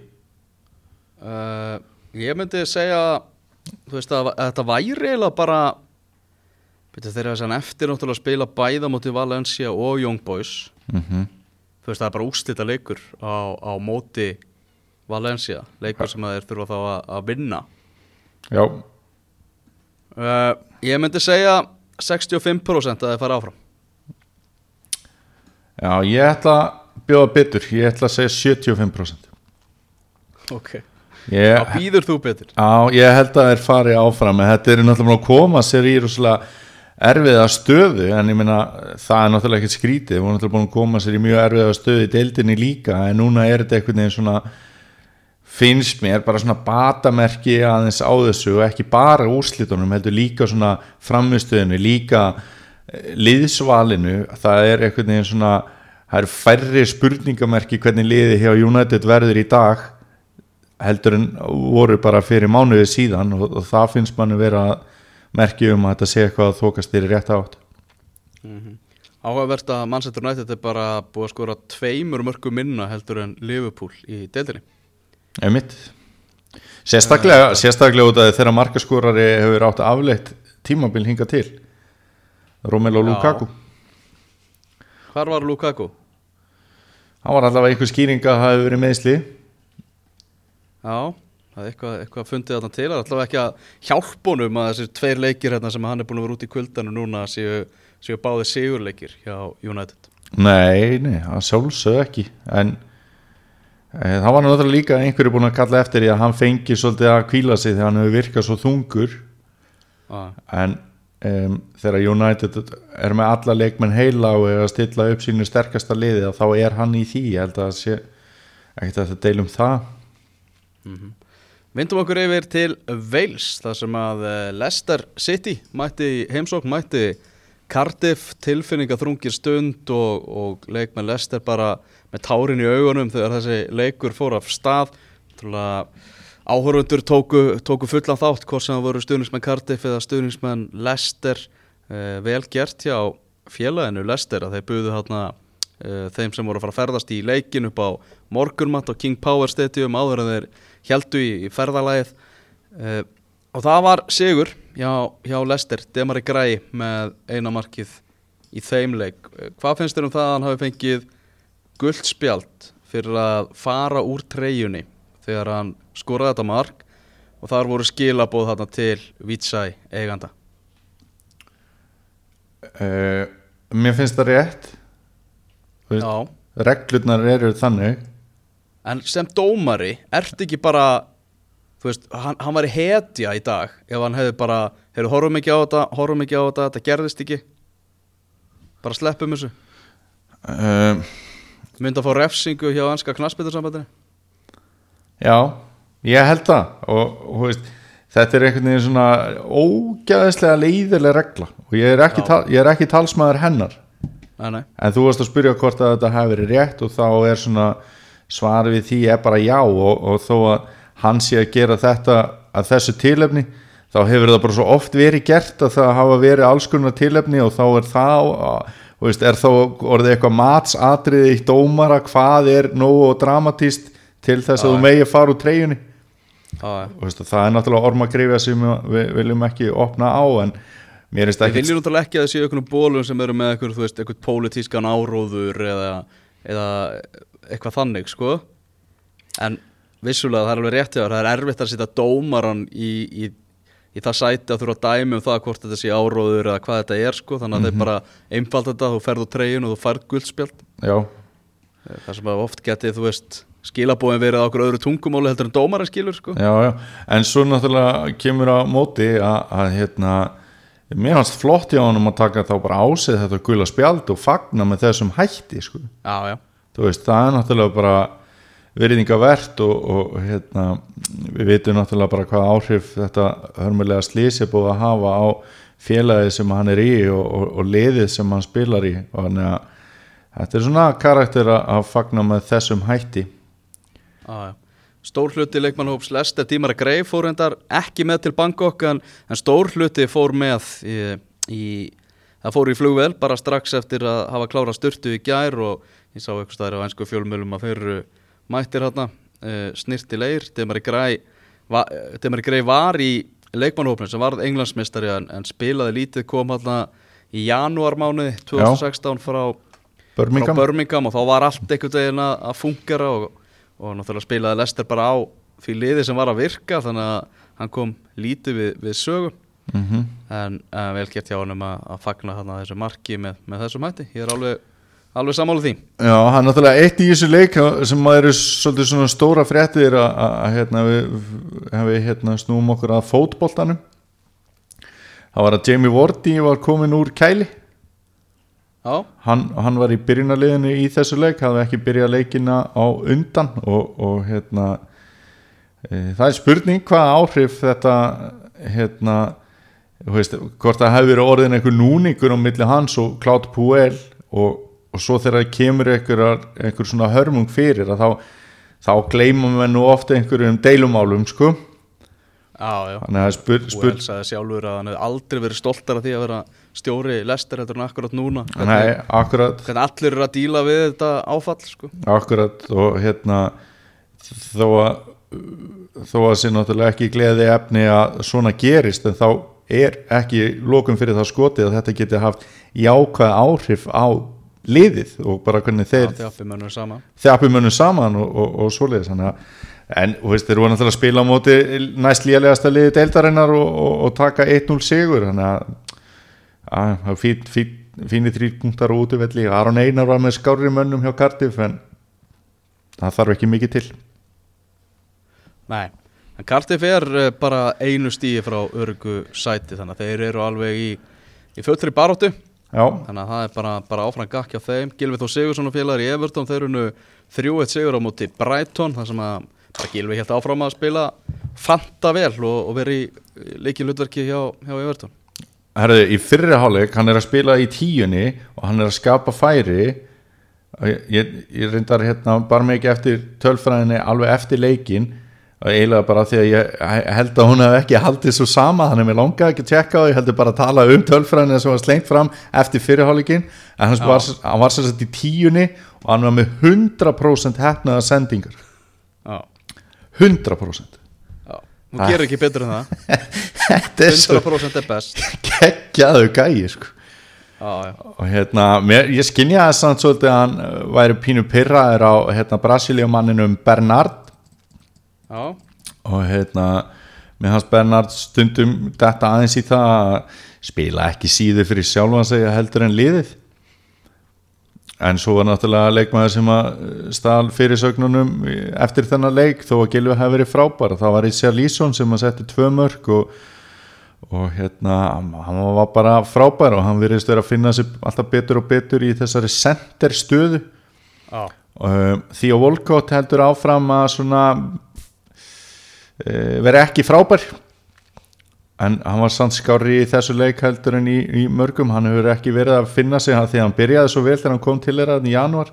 uh, ég myndi segja þú veist að, að þetta væri eiginlega bara betur þeirra þess að eftir náttúrulega spila bæða móti Valencia og Young Boys. Mm þú veist það er bara úrslita leikur á, á móti Valencia leikur sem þeir þurfa þá að, að vinna. Já, uh, ég myndi segja 65% að þeir fara áfram. Já, ég ætla að bjóða betur, ég ætla að segja 75% ok ég, þá býður þú betur. Já, ég held að þeir fari áfram en þetta er náttúrulega að koma sér í erfiða stöðu en ég meina það er náttúrulega ekkert skrítið. Við erum náttúrulega búin að koma sér í mjög erfiða stöðu í deildinni líka en núna er þetta einhvern veginn svona finnst mér bara svona batamerki aðeins á þessu og ekki bara úrslitunum heldur líka svona framistöðinu líka eh, liðsvalinu. Það er einhvern veginn svona það eru færri spurningamerki hvernig liði hjá United verður í dag heldur en voru bara fyrir mánuði síðan og, og það finnst manni vera merki um að þetta sé eitthvað að þókast þér í rétt átt. Áhugavert að Manchester United er bara búið að skora tveimur mörgum minna heldur en Liverpool í deildinni. Einmitt. Sérstaklega, sérstaklega út af þegar markaskorari hefur átt afleitt tímabil hinga til. Romelu. Lukaku. Hvar var Lukaku? hann var allavega einhver skýring að hafi verið meðsli já, það er eitthvað, eitthvað fundið þarna til. Það er allavega ekki að hjálpa honum að þessir tveir leikir hérna sem hann er búin að vera út í kuldanu núna séu, séu báði sigurleikir hjá United. Nei, nei, það sjálfsög ekki. En e, það var náttúrulega líka einhverju búin að kalla eftir því að hann fengi svolítið að kvíla sig þegar hann hefur virkað svo þungur. Ah. en um, þegar United er með alla leikmenn heila og er að stilla upp sínu sterkasta liði þá er hann í því, ég held að það sé ekkert að það deilum það Vindum okkur yfir til Wales þar sem að eh, Leicester City mætti heimsókn, mætti Cardiff tilfinningaþrungir stund og, og leikmenn Leicester bara með tárin í augunum þegar þessi leikur fór af stað. Áhörundur tóku, tóku fullan þátt hvort sem það voru stuðningsmenn Cardiff eða stuðningsmenn Leicester. Eh, vel gert hjá félaginu Leicester að þeir buðu hérna uh, þeim sem voru að fara að ferðast í leikin upp á morgunmatt á King Power Stadium áður en þeir heldu í, ferðalagið. Uh, og það var sigur hjá, hjá Lester, Demari Græ með eina markið í þeim leik. Uh, hvað finnst þér um það að hann hafi fengið guldspjald fyrir að fara úr treyjunni þegar hann skoraði þetta mark? Og þar voru skilabóð þarna til Vítsæ eiganda. Uh, mér finnst það rétt. Já. reglurnar eru þannig En sem dómari, ert ekki bara, þú veist, hann, hann var í hetja í dag ef hann hefði bara, hefur horfum ekki á þetta, horfum ekki á þetta, þetta gerðist ekki, bara sleppum þessu. um, Myndi að fá refsingu hjá anska knassbytursambandinu Já, ég held það. Og, þú veist, þetta er einhvern veginn svona ógæðislega leiðilega regla. Og ég er ekki, tal, ég er ekki talsmaður hennar. Nei, nei, en þú varst að spyrja hvort að þetta hafi verið rétt og þá er svona svar við því er bara já og, og þó að hann sé að gera þetta að þessu tilefni þá hefur það bara svo oft verið gert að það hafa verið alls konar tilefni og þá er það þú veist, er þá orðið eitthvað matsatriði í dómara hvað er nógu og dramatíst til þess að þú megi fara úr treyjunni? Og veist, það er náttúrulega ormagrifja sem við viljum ekki opna á en mér finnst Við ekki viljum náttúrulega ekki að það séu einhvern bólum sem eru með eitthvað, veist, eitthvað pólitískan áróður eða, eða eitthvað þannig, sko. En vissulega það er alveg rétt hjá þér, það er erfitt að setja dómaran í, í, í það sæti að þurfa að dæmi um það hvort þetta sé áróður eða hvað þetta er, sko. Þannig að það er bara einfald þetta, þú ferð úr treyjun og þú færð guldspjald já, það sem oft getið, þú veist skilabóin verið á okkur öðru tungumáli heldur en dómaran skilur, sko. Já, já, en svo náttúrulega kemur á móti að, að hérna, mér fannst flott hjá honum að taka þá bara ásið þetta gula spjald og fagna með þessum hætti sko. Já, þú veist, það er náttúrulega bara veriðingavert og, og hérna, við vitum náttúrulega bara hvað áhrif þetta hörmulega slísi er búið að hafa á félagið sem hann er í og, og, og liðið sem hann spilar í og þannig að þetta er svona karakter að, fagna með þessum hætti já. Stór hluti leikmannhóps Lester Tímara Greif fór endar ekki með til Bangkok en, en stór hluti fór með í, í, það fór í flugvel bara strax eftir að hafa klára styrtu í gær og ég sá eitthvað staðar á einsku fjölmjölum að þeir eru mættir hérna uh, snirti leir, Tímari Grei va, Grei var í leikmannhópin sem varð englandsmistari en, en spilaði lítið kom hérna í janúarmánuði 2016 frá Birmingham, frá Birmingham og þá var allt einhvern veginn að, fungera og, og náttúrulega spilaði Lester bara á því liði sem var að virka þannig að hann kom lítið við, við sögu. Mm en, en vel gert hjá honum að, að fagna þarna þessu marki með, með þessum hætti. Ég er alveg, alveg sammála því. Já, það er náttúrulega eitt í þessu leik sem að eru svolítið svona stóra fréttir að, hérna, við, hérna, snúum okkur að fótboltanum. Það var að Jamie Vardy var komin úr kæli. Já, hann, hann var í byrjunarliðinu í þessu leik hafði ekki byrjað leikina á undan og, og hérna e, það er spurning hvað áhrif þetta hérna veist, hvort það hefur verið orðin einhver núningur á milli hans og Cloud Puel og, og svo þegar kemur einhver, einhver svona hörmung fyrir að þá, þá gleymum við nú ofta einhverjum deilumálum sko. Já, já. Og spur, elsaði sjálfur að hann hefði aldrei verið stoltar af því að vera stjóri Lester heldur en akkurat núna. Nei, akkurat hvernig allir eru að díla við þetta áfall sko. Akkurat og hérna þó að þó að sé náttúrulega ekki gleði efni að svona gerist en þá er ekki lókum fyrir það skotið að þetta geti haft jákvæð áhrif á liðið og bara hvernig þeir þjaffi mönnum sama þjappi mönnum saman og, og, og svoleiðis. En veist þeir voru náttúrulega að spila á móti næst lélegasta liði deildarinnar og, og, og taka 1-0 sigur. Þannig að að það er fín, fín, fínir þrýr punktar á útivelli. Aron Einar var með skári mönnum hjá Cardiff en það þarf ekki mikið til. Nei, en Cardiff er eh, bara einu stíi frá örgu sæti þannig að þeir eru alveg í, í föllri baróttu já, þannig að það er bara, bara áfram gakk hjá þeim. Gilvi Þó Sigursson og félagar í Everton þeir eru nú 3-1 sigur á móti Brighton þar sem að bara Gilvi helt áfram að spila fanta vel og, og veri í leikið hlutverki hjá, hjá Everton. Herðu, í fyrri hálfleik hann er að spila í tíunni og hann er að skapa færi. Ég, ég, reyndar hérna bara ekki eftir tölfræðinni alveg eftir leikin og eiginlega bara því að ég held að hún hef ekki haldið svo sama þannig að mér langaði ekki að tjekka og ég bara að tala um tölfræðinni sem var slengt fram eftir fyrirháleikin en hann var, hann var sagt í tíunni og hann var með 100% hefnaða sendingar. Já, 100% já. Hún gerir ekki betur en það. Þetta er svo 100% er best. Geggjaðu gæi sko. Já, já, og hérna, mér, ég skynja þess að hann uh, væri pínu pyrraður á hérna, Brasilíumanninum Bernard já, og hérna með hans Bernard stundum þetta aðeins í það að spila ekki síður fyrir sjálfan sig heldur en liðið. En svo var náttúrulega leikmaður sem að stál fyrirsögnunum eftir þennan leik þó að Gilvi hefði verið frábær. Það var Ísja Lísson sem að setja tvö mörg og, og hérna hann var bara frábær og hann virðist vera að finna sig alltaf betur og betur í þessari center stöðu Já, uh, því að Volkot heldur áfram að svona uh, vera ekki frábær. En hann var samt skári í þessu leik heldur en í, í mörgum. Hann hefur ekki verið að finna sig því að hann byrjaði svo vel þegar hann kom til þeirra í januar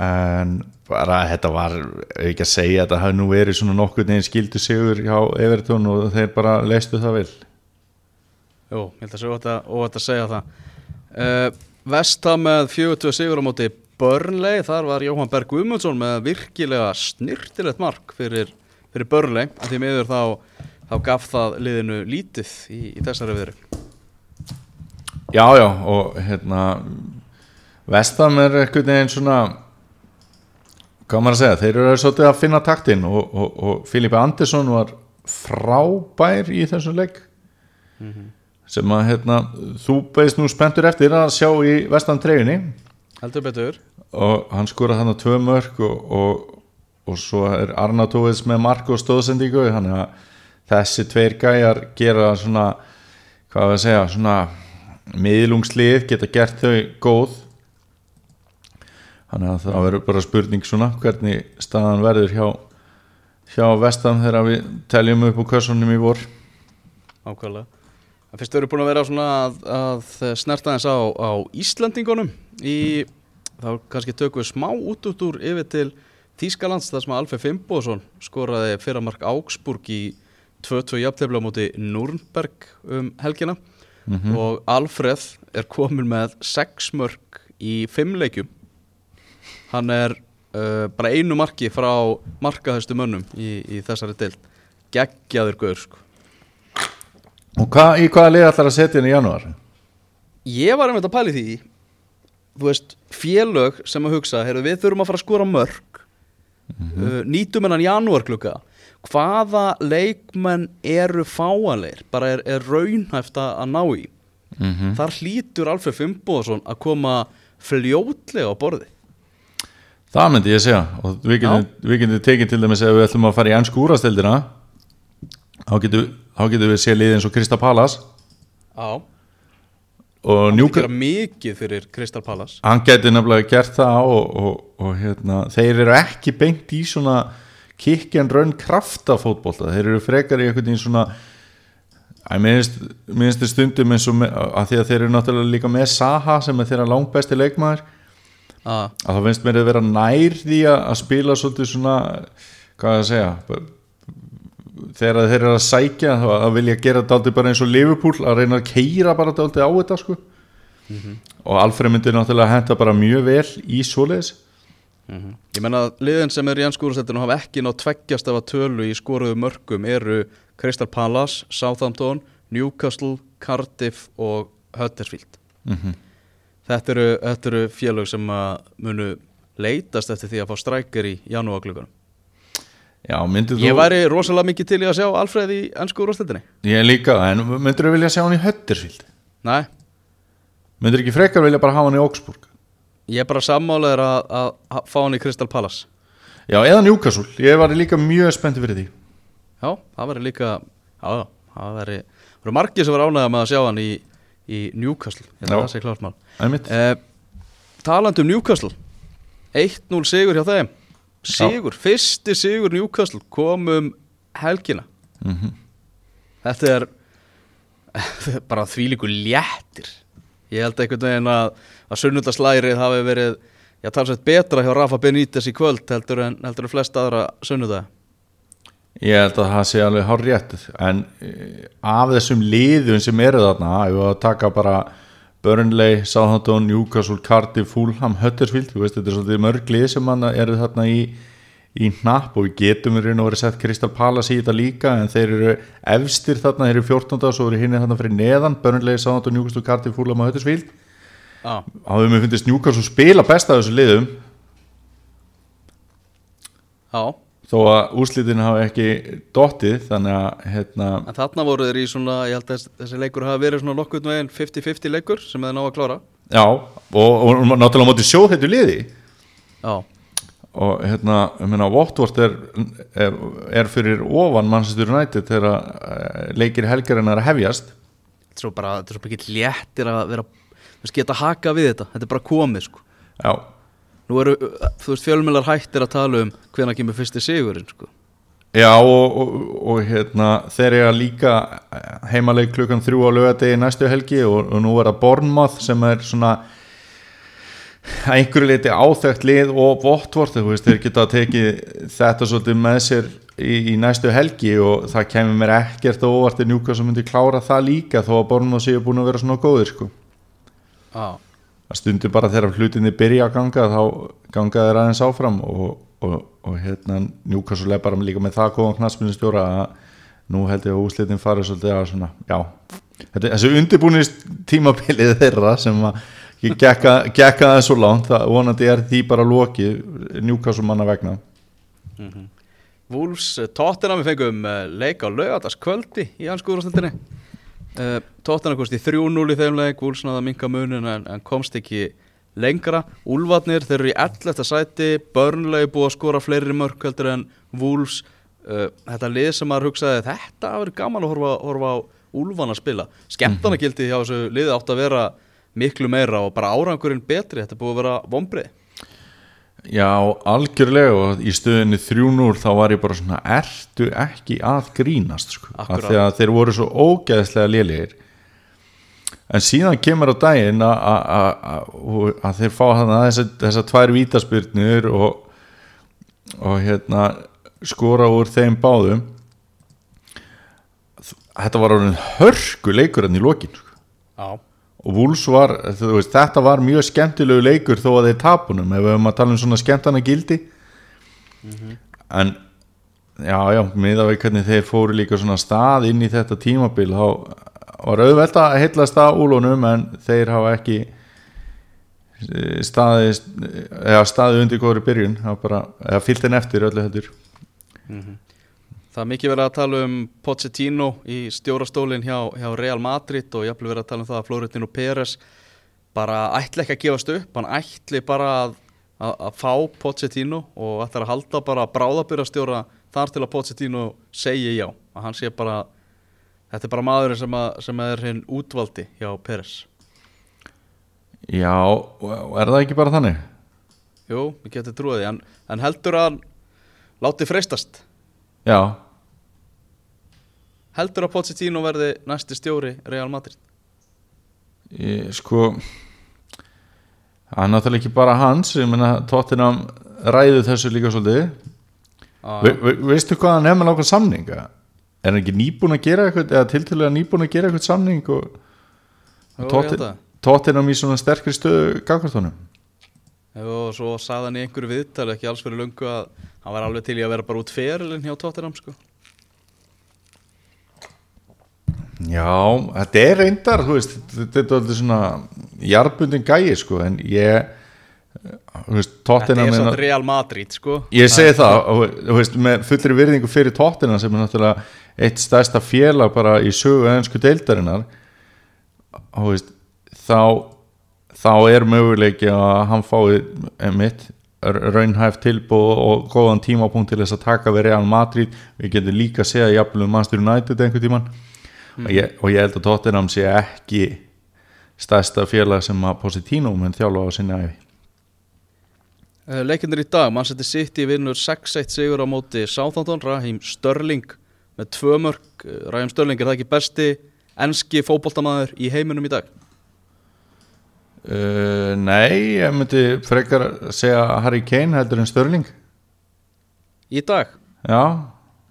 en bara þetta var ekki að segja að þetta hafi nú verið svona nokkur neginn skildu sigur hjá Evertón og þeir bara leistu það vel. Jú, ég held að sé óvægt að, segja það. Uh, Vesta með 42 sigur á móti Burnley, þar var Jóhann Berg Guðmundsson með virkilega snirtilegt mark fyrir, fyrir Burnley. Að því miður þá, þá gaf það liðinu lítið í, í þessari viðri. Já, já, og hérna Vestam er einhvern veginn svona hvað maður að segja, þeir eru svolítið að finna taktinn og, og, og Filipe Andersson var frábær í þessum leik. Sem að hérna, þú beist nú spenntur eftir að sjá í Vestam treyjunni heldur betur. Og hann skora þannig tvö mörg og, og, og svo er Arnatóviðs með mark og stóðsendingu þannig að þessi tveir gæjar gera svona hvað að segja, svona miðlungslið geta gert þau góð. Þannig að það verður bara spurning svona hvernig staðan verður hjá hjá vestan þegar við teljum upp úr kössunum í vor. Ákvæmlega En fyrst eru búin að vera svona að, að snerta þess á, á Íslandingunum í, þá kannski tökum við smá út út úr yfir til Þýskalands þar sem Alfred Fimboðsson skoraði fyrramark Augsburg í 2-2 jafntefla á móti Nürnberg um helgina. Og Alfred er komin með 6 mörg í 5 leikjum. Hann er uh, bara einu marki frá markaðustu mönnum í, í þessari deild. Geggjaður guður sko og hva, í hvaða lið ætlar að setja henni í janúar? Ég var einmitt að pæli því Þú veist, félög sem að hugsa heyrðu, Við þurfum að fara að skora mörg uh, Nýtum hennan janúarklukka Hvaða leikmenn eru fáanleir Bara er, er raunhæft að ná í. Mm Þar hlýtur Alfred Fimboðsson að koma fljótlega á borði. Það myndi ég segja. Og við getum, tekið til dæmis ef við ætlum að fara í ennsku úrastildina þá getum, þá getum við sé liðið eins og Krista Palas Já. Og Það Njúka, gera mikið fyrir Crystal Palace. Hann getur nefnilega gert það og, og, og hérna, þeir eru ekki beint í svona run kraftafótbolta. Þeir eru frekar í einhvern veginn svona minnst, stundum eins og að því að þeir eru náttúrulega líka með Saha sem er þeirra langbesti leikmaður. Ah, að það finnst mér að vera nær því að spila svolítið svona hvað að segja þegar þeir eru að sækja að vilja gera þetta bara eins og Liverpool að reyna að keira bara þetta á þetta sko og Alfred myndi náttúrulega henda bara mjög vel í svoleiðis Ég menna að liðin sem eru í ennskúrastættinu hafa ekki nátt tveggjast af að tölu í skoruðu mörgum eru Crystal Palace, Southampton, Newcastle, Cardiff og Huddersfield. Mhm. Þetta, eru, þetta eru félög sem munu leitast eftir því að fá strækir í janúarklökunum. Já, myndir þú Ég væri rosalega mikið til í að sjá Alfreð í ennskúrastættinu. Ég líka, en myndir þú vilja sjá hann í Höttersfield Nei, myndir ekki frekar vilja bara hafa hann í Augsburg ég er bara sammálaður að, að, fá hann í Crystal Palace. Já, eða Newcastle, ég var líka mjög spenntið fyrir því Já, það væri líka, já, það væri, það væri margir sem var ánægða með að sjá hann í, í Newcastle. Ég það sé klart mál. Einmitt. Eh, talandi um Newcastle 1-0 sigur hjá þeim Sigur, fyrsti sigur Newcastle kom um helgina. Mhm. Þetta er bara þvílíku léttir. Ég held einhvern veginn að, að sunnudaslærið hafi verið Já, talsveit betra hjá Rafa Benítez í kvöld heldur en, heldur en flest aðra sunnudag Ég held að það sé alveg hár rétt en eh, af þessum liðum sem eru þarna, ef við að taka bara Burnley, Southampton, Newcastle, Cardiff, Fulham, Huddersfield þú veist, þetta er svolítið mörg lið sem manna eru þarna í, í hnapp og við getum í raun og verið sett Crystal Palace í þetta líka en þeir eru efstir þarna, þeir eru 14. og svo eru hinni þarna fyrir neðan Burnley, Southampton, Newcastle, Cardiff, Fulham og Huddersfield. Þá hefur mér finnist Newcastle spila best af þessu liðum. Já þó að úrslitin hafa ekki dottið þannig að hérna, En þarna voru þeir í svona, ég held að þessi- leikur hafa verið svona nokkurn veginn 50-50 leikur sem þeir ná að klára. Já, og, og náttúrulega móti sjóð þetta liði. Já, og hérna, ég meina, Watford er, er, er fyrir ofan Manchester United þegar leikir helgarinnar að hefjast. Þetta er svo bara, þetta er svo ekki léttir að vera Þú veist, geta haka við þetta, þetta er bara komið sko. Já, Nú eru, þú veist, fjölmjölar hættir að tala um hvenær kemur fyrsti sigurinn sko Já og, og, og hérna þeir eru líka heimaleik klukkan þrjú á lögadegi næstu helgi og, og nú er það Bournemouth sem er svona að einhverju leiti áþekkt lið og Votvort, þú veist, þeir geta tekið þetta svolítið með sér í, í næstu helgi og það kemur mér ekkert og óvart í njúka sem myndi klára það líka þó að Bournemouth séu búin að vera svona góðir sko. Já, Það stundur bara þegar hlutinni byrja að ganga þá ganga þeir aðeins áfram og, og, og hérna er bara líka með það góðan knassminnistjóra að nú held ég að úslitin farið svolítið að svona, já. Þetta, þessu undirbúinist tímabilið þeirra sem að gekka, gekka það svo langt, það vonandi er því bara lokið Newcastle manna vegna. Wolves, eh, Tottenham við fengum uh, leik á laugardagskvöldi í hans skúrastildinni uh, Tottenham komst í 3-0 í þeim leik Wolves náða minka munin en, en komst ekki lengra. Úlfarnir, þeir eru í 11. sæti Burnley búið að skora fleiri mörk heldur en Wolves. Uh, þetta lið sem maður hugsaði þetta verið gaman að horfa, horfa á Úlfan að spila skemmtanagildi hjá þessu liði átt að vera miklu meira og bara árangurinn betri þetta búið að vera vombrið Já, algjörlega og í stöðinni 3-0 þá var ég bara svona ertu ekki að grínast sko, af því að þeir voru svo ógeðslega lélegir. En síðan kemur á daginn að- þeir fá hann að þessar þessa tvær vítaspyrnur og, og hérna skora úr þeim báðum. Þetta var orðin hörku leikur enn í lokin sko. Já, og Wolves var, veist, þetta var mjög skemmtilegu leikur þó að þeir tapunum ef við höfum að tala um svona skemmtana gildi. En já, já, miða við hvernig þeir fóru líka svona stað inn í þetta tímabil þá var auðvelt að heillast að úlunum en þeir hafa ekki eh, staðið eða staðið undir góðri byrjun það bara, eða fyllt en eftir öllu heldur Það er mikið verið að tala um Pochettino í stjórastólinn hjá, hjá Real Madrid og jafnvel verið að tala um það að Florentino Pérez bara ætla ekki að gefast upp, hann ætli bara að, að, að fá Pochettino og ætla að halda bara bráðabyrjastjóra þar til að Pochettino segi já, að hann sé bara þetta er bara maðurinn sem, að, sem er hinn útvaldi hjá Pérez já, er það ekki bara þannig? Jú, við getum trúið því, en, en heldur að hann láti freistast já, heldur að Pochettino verði næsti stjóri Real Madrid? Ég, sko það er náttúrulega ekki bara hans ég meina Tottenham ræðu þessu líka svolítið. Já. Ve, ve, veistu hvað hann er með nákvæm samning er hann ekki nýbúin að gera eitthvað eða tiltölulega nýbúin að gera eitthvað samning og það. Tottenham í svona sterkri stöðu gagvartónum og svo sagði hann í einhverju viðtali ekki alls fyrir löngu að hann var alveg til í að vera bara út ferilinn hjá Tottenham sko. já, þetta er reyndar þú veist, þetta er alltaf svona jarðbundin gæi sko en ég þú veist, þetta Tottenham er samt Real Madrid sko. Ég segi það, þú veist, með fullri virðingu fyrir tóttina sem er náttúrulega eitt stærsta félag bara í sögu ennsku deildarinnar veist, þá þá er möguleiki að hann fái mitt raunhæft tilbúð og góðan tímapunkt til þess að taka við Real Madrid. Við getum líka að segja jafnvel um Master United einhvern tíman og, ég, og ég held að Tottenham sé ekki stærsta félag sem að Positino mun þjálfa á sinni æfi Uh, Leikindir í dag, mann seti City vinnur 6-1 sigur á móti Southampton, Raheem Störling með tvö mörg, Uh, Raheem Störling er það ekki besti enski fótboltamaður í heiminum í dag Uh, nei, ég myndi frekar segja Harry Kane heldur en Störling í dag, Já,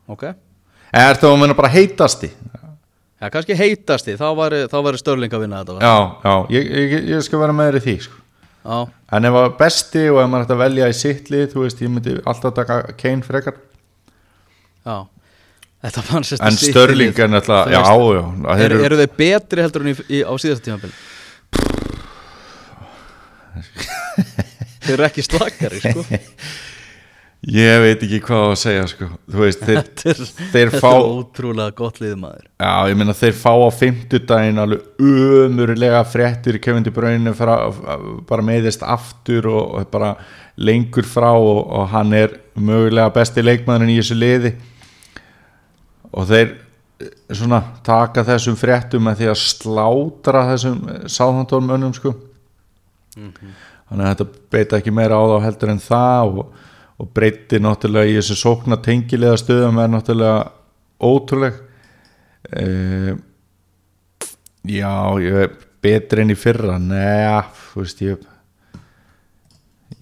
ok. Er það að menna bara heitasti? Já, kannski heitasti, þá þá væri Störling að vinna þetta va? Já, já, ég, ég, ég skal vera með þér í því sko. Já, En ef að besti og ef maður ætti að velja í sitt lið þú veist, ég myndi alltaf taka Kane frekar. Já. En Störling er náttúrulega, já, já. Það er, eru- Eru þeir betri heldur en í, í, á síðasta tímabili? Þeir eru ekki slakari, sko. Ég veit ekki hvað að segja sko. Veist, þeir, þeir þetta fá ótrúlega gott liðmaður Já, ég meina þeir fá á fimmtudaginn alveg umurlega fréttir Bruyne fra, bara meðist aftur og, og bara lengur frá og, og hann er mögulega besti leikmaðurinn í þessu liði. Og þeir eh, svona taka þessum fréttum með því að slátra þessum sáðhandólum önnum sko þannig að þetta beita ekki meira á þá heldur en það og, og breyti náttúrulega í þessu sókna tengilega stöðum er náttúrulega ótrúleg. E, já, ég er betri enn í fyrra. Neða, þú veist ég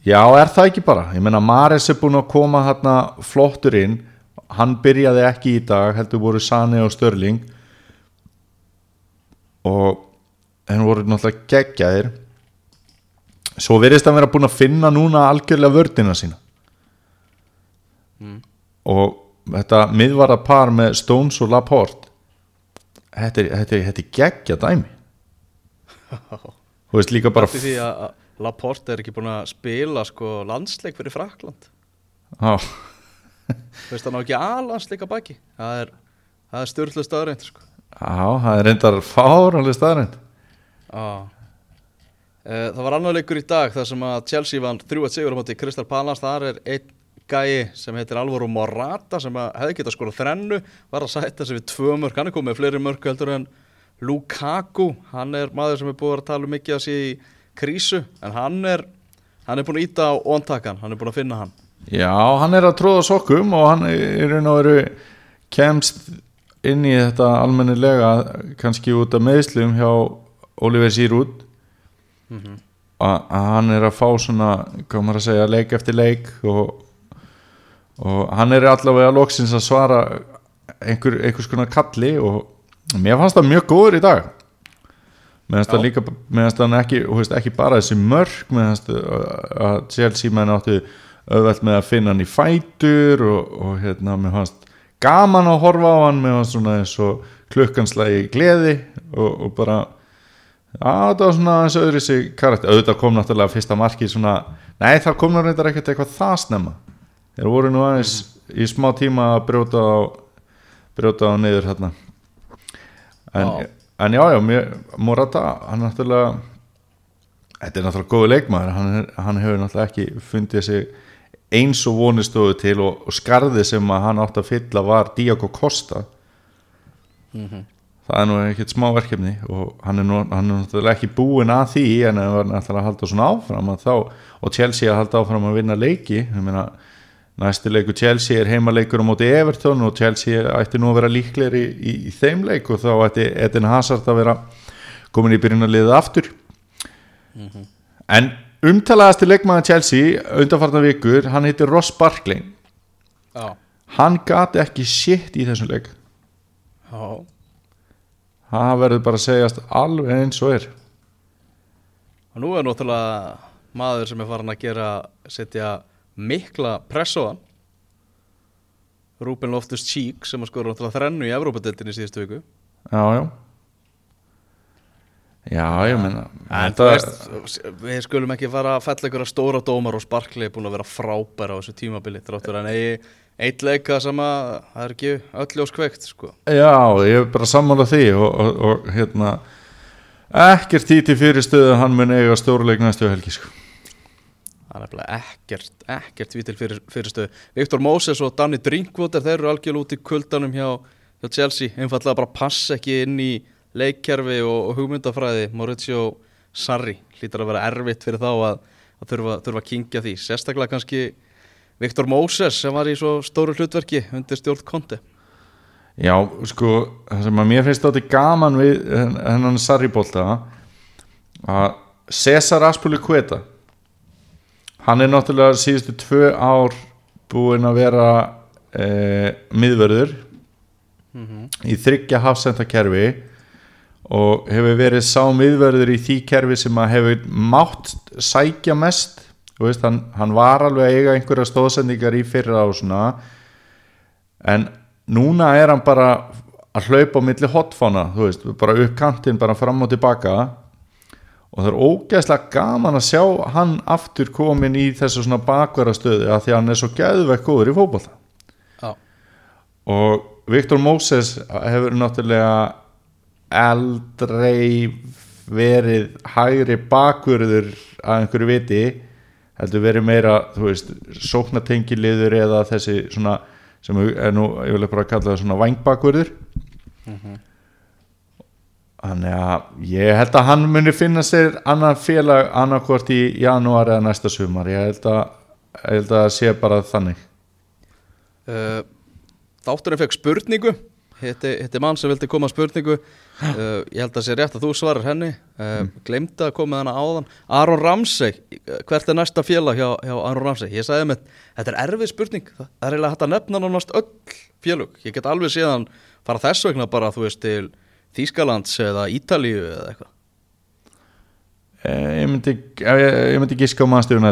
já, er það ekki bara? Ég meina Maris er búin að koma hérna flottur inn. Hann byrjaði ekki í dag heldur voru Sani og Störling og henn voru náttúrulega geggjaðir svo verðist hann vera búin að finna núna algjörlega vördina sína. Og þetta miðvara par með Stones og Laporte þetta er, þetta er, þetta er geggja dæmi. Þú veist líka bara Því því að að Laporte er ekki búin að spila sko landsleik fyrir Frakland. Á, Þú veist hann á ekki A-landsleik að baki. Það er, það er styrlu staðrænt sko. Á, það er reyndar fáranlega staðrænt Já Það var annar leikur í dag þar sem að Chelsea vann 3-1 sigur á móti Crystal Palace. Þar er einn gæi sem heitir Alvaro Morata sem að hefði getað skora þrennu var að sætta sig við tvö mörg hann er komið með fleiri mörg heldur en Lukaku. Hann er maður sem er búið að tala um mikið að sé í krísu en hann er hann er búin að íta á ontakan. Hann er búin að finna hann. Já, hann er að tróða sokkum og hann er raun og veru kemst inn í þetta almennilega kannski út af meðslum hjá Oliver Giroud að að hann er að fá svona hvað maður að segja, leik eftir leik og, og hann er allavega loksins að svara einhver, einhvers konar kalli og mér fannst það mjög góður í dag. Meðan það líka meðan það ekki, veist, ekki bara þessi mörg meðan að Chelsea menn áttu auðvelt með að finna hann í fætur og, og hérna mér fannst gaman að horfa á hann mér fannst svona eins og klukkanslægi gleði og, og bara Já, þetta var svona eins og öðru sig karakter, auðvitað kom náttúrulega fyrsta marki svona, nei það kom reyndar ekkert eitthvað það snemma. Þeir voru nú aðeins í smá tíma að brjóta á brjóta á niður hérna en, en já, já, mér, Morata hann náttúrulega þetta er náttúrulega góðu leikmaður. Hann, hann hefur náttúrulega ekki fundið sig eins og vonistóðu til og, og skarði sem að hann átti að fylla var Diago Costa það er nú ekkert smá verkefni og hann er, nú, hann er náttúrulega ekki búinn að því en hann var náttúrulega að halda svona áfram þá, og Chelsea að halda áfram að vinna leiki. Meina næsti leiku Chelsea er heimaleikur á móti Everton og Chelsea ætti nú að vera líklegri í, í, í þeim leik og þá ætti Eden Hazard að vera komin í byrjunarliðið aftur. En umtalaðasti leikmaður Chelsea undanfarnar vikur, hann heitir Ross Barkley. Já, hann gati ekki shit í þessum leik. Já það verður bara að segjast alveg eins og er. Og nú er náttúrulega maður sem er farin að gera setja mikla press á hann. Rúben Loftus Cheek sem að skora náttúrulega þrennu í Evrópadeildinni í síðustu viku. Já, já. Já, ég menna við skulum ekki fara að fella ykkur að stóra dómar og sparkli er búin að vera frábæra á þessu tímabili þráttur en eigi eitt leika sem að það er ekki öll ljós kveikt sko. já, ég er bara sammála því og, og, og hérna ekkert í til fyrir stöðu að hann mun eiga stórleik næstu helgi sko. það er nefnilega ekkert, ekkert vítil fyrir, fyrirstöðu Viktor Moses og Danny Drinkwater þeir eru algjörlega út í kuldanum hjá, hjá Chelsea, einfallega bara passa ekki inn í leikkerfi og, og hugmyndafræði Mauricio Sarri hlýtar að vera erfitt fyrir þá að, að þurfa, þurfa að kingja því, sérstaklega kannski Viktor Moses sem var í svo stóru hlutverki undir stjórn Konti já, sko það sem að mér finnst þetta gaman við hennan Sarri-bólta að Cesar Aspilicueta hann er náttúrulega síðustu tvö ár búinn að vera eh, miðvörður í þryggja hafsendakerfi og hefur verið sá miðvörður í því kerfi sem að hefur mátt sækja mest veist, hann, hann var alveg að eiga einhverja stóðsendingar í fyrra og svona en núna er hann bara að hlaupa á milli hotfána þú veist, bara upp kantinn, bara fram og tilbaka. Og það er ógeðslega gaman að sjá hann aftur komin í þessu svona bakverða stöðu að því að hann er svo geðvekk góður í fótbolta. Já, og Viktor Moses hefur náttúrulega aldrei verið hægri bakvörður að einhverju viti heldur verið meira, þú veist sóknatengiliður eða þessi svona sem er nú, ég vil bara kalla það svona vangbakvörður þannig að ég held að hann muni finna sér annan félag annarkvort í janúar eða næsta sumar. Ég held að, ég held að sé bara þannig. Uh, Þátturinn fekk spurningu. Hitti, hitti mann sem vildi koma að spurningu uh, Ég held að sé rétt að þú svarar henni. Uh, Glemdi að koma hana áðan. Aron Ramsey, hvert er næsta félag hjá, hjá Aron Ramsey? Ég sagði með Þetta er erfið spurning, það er eiginlega hægt að nefna nánast öll félag Ég get alveg séðan fara þess vegna bara þú veist til Þýskalands eða Ítalíu eða eitthvað. Eh, ég myndi, ég, ég myndi gíska á mannstjóðun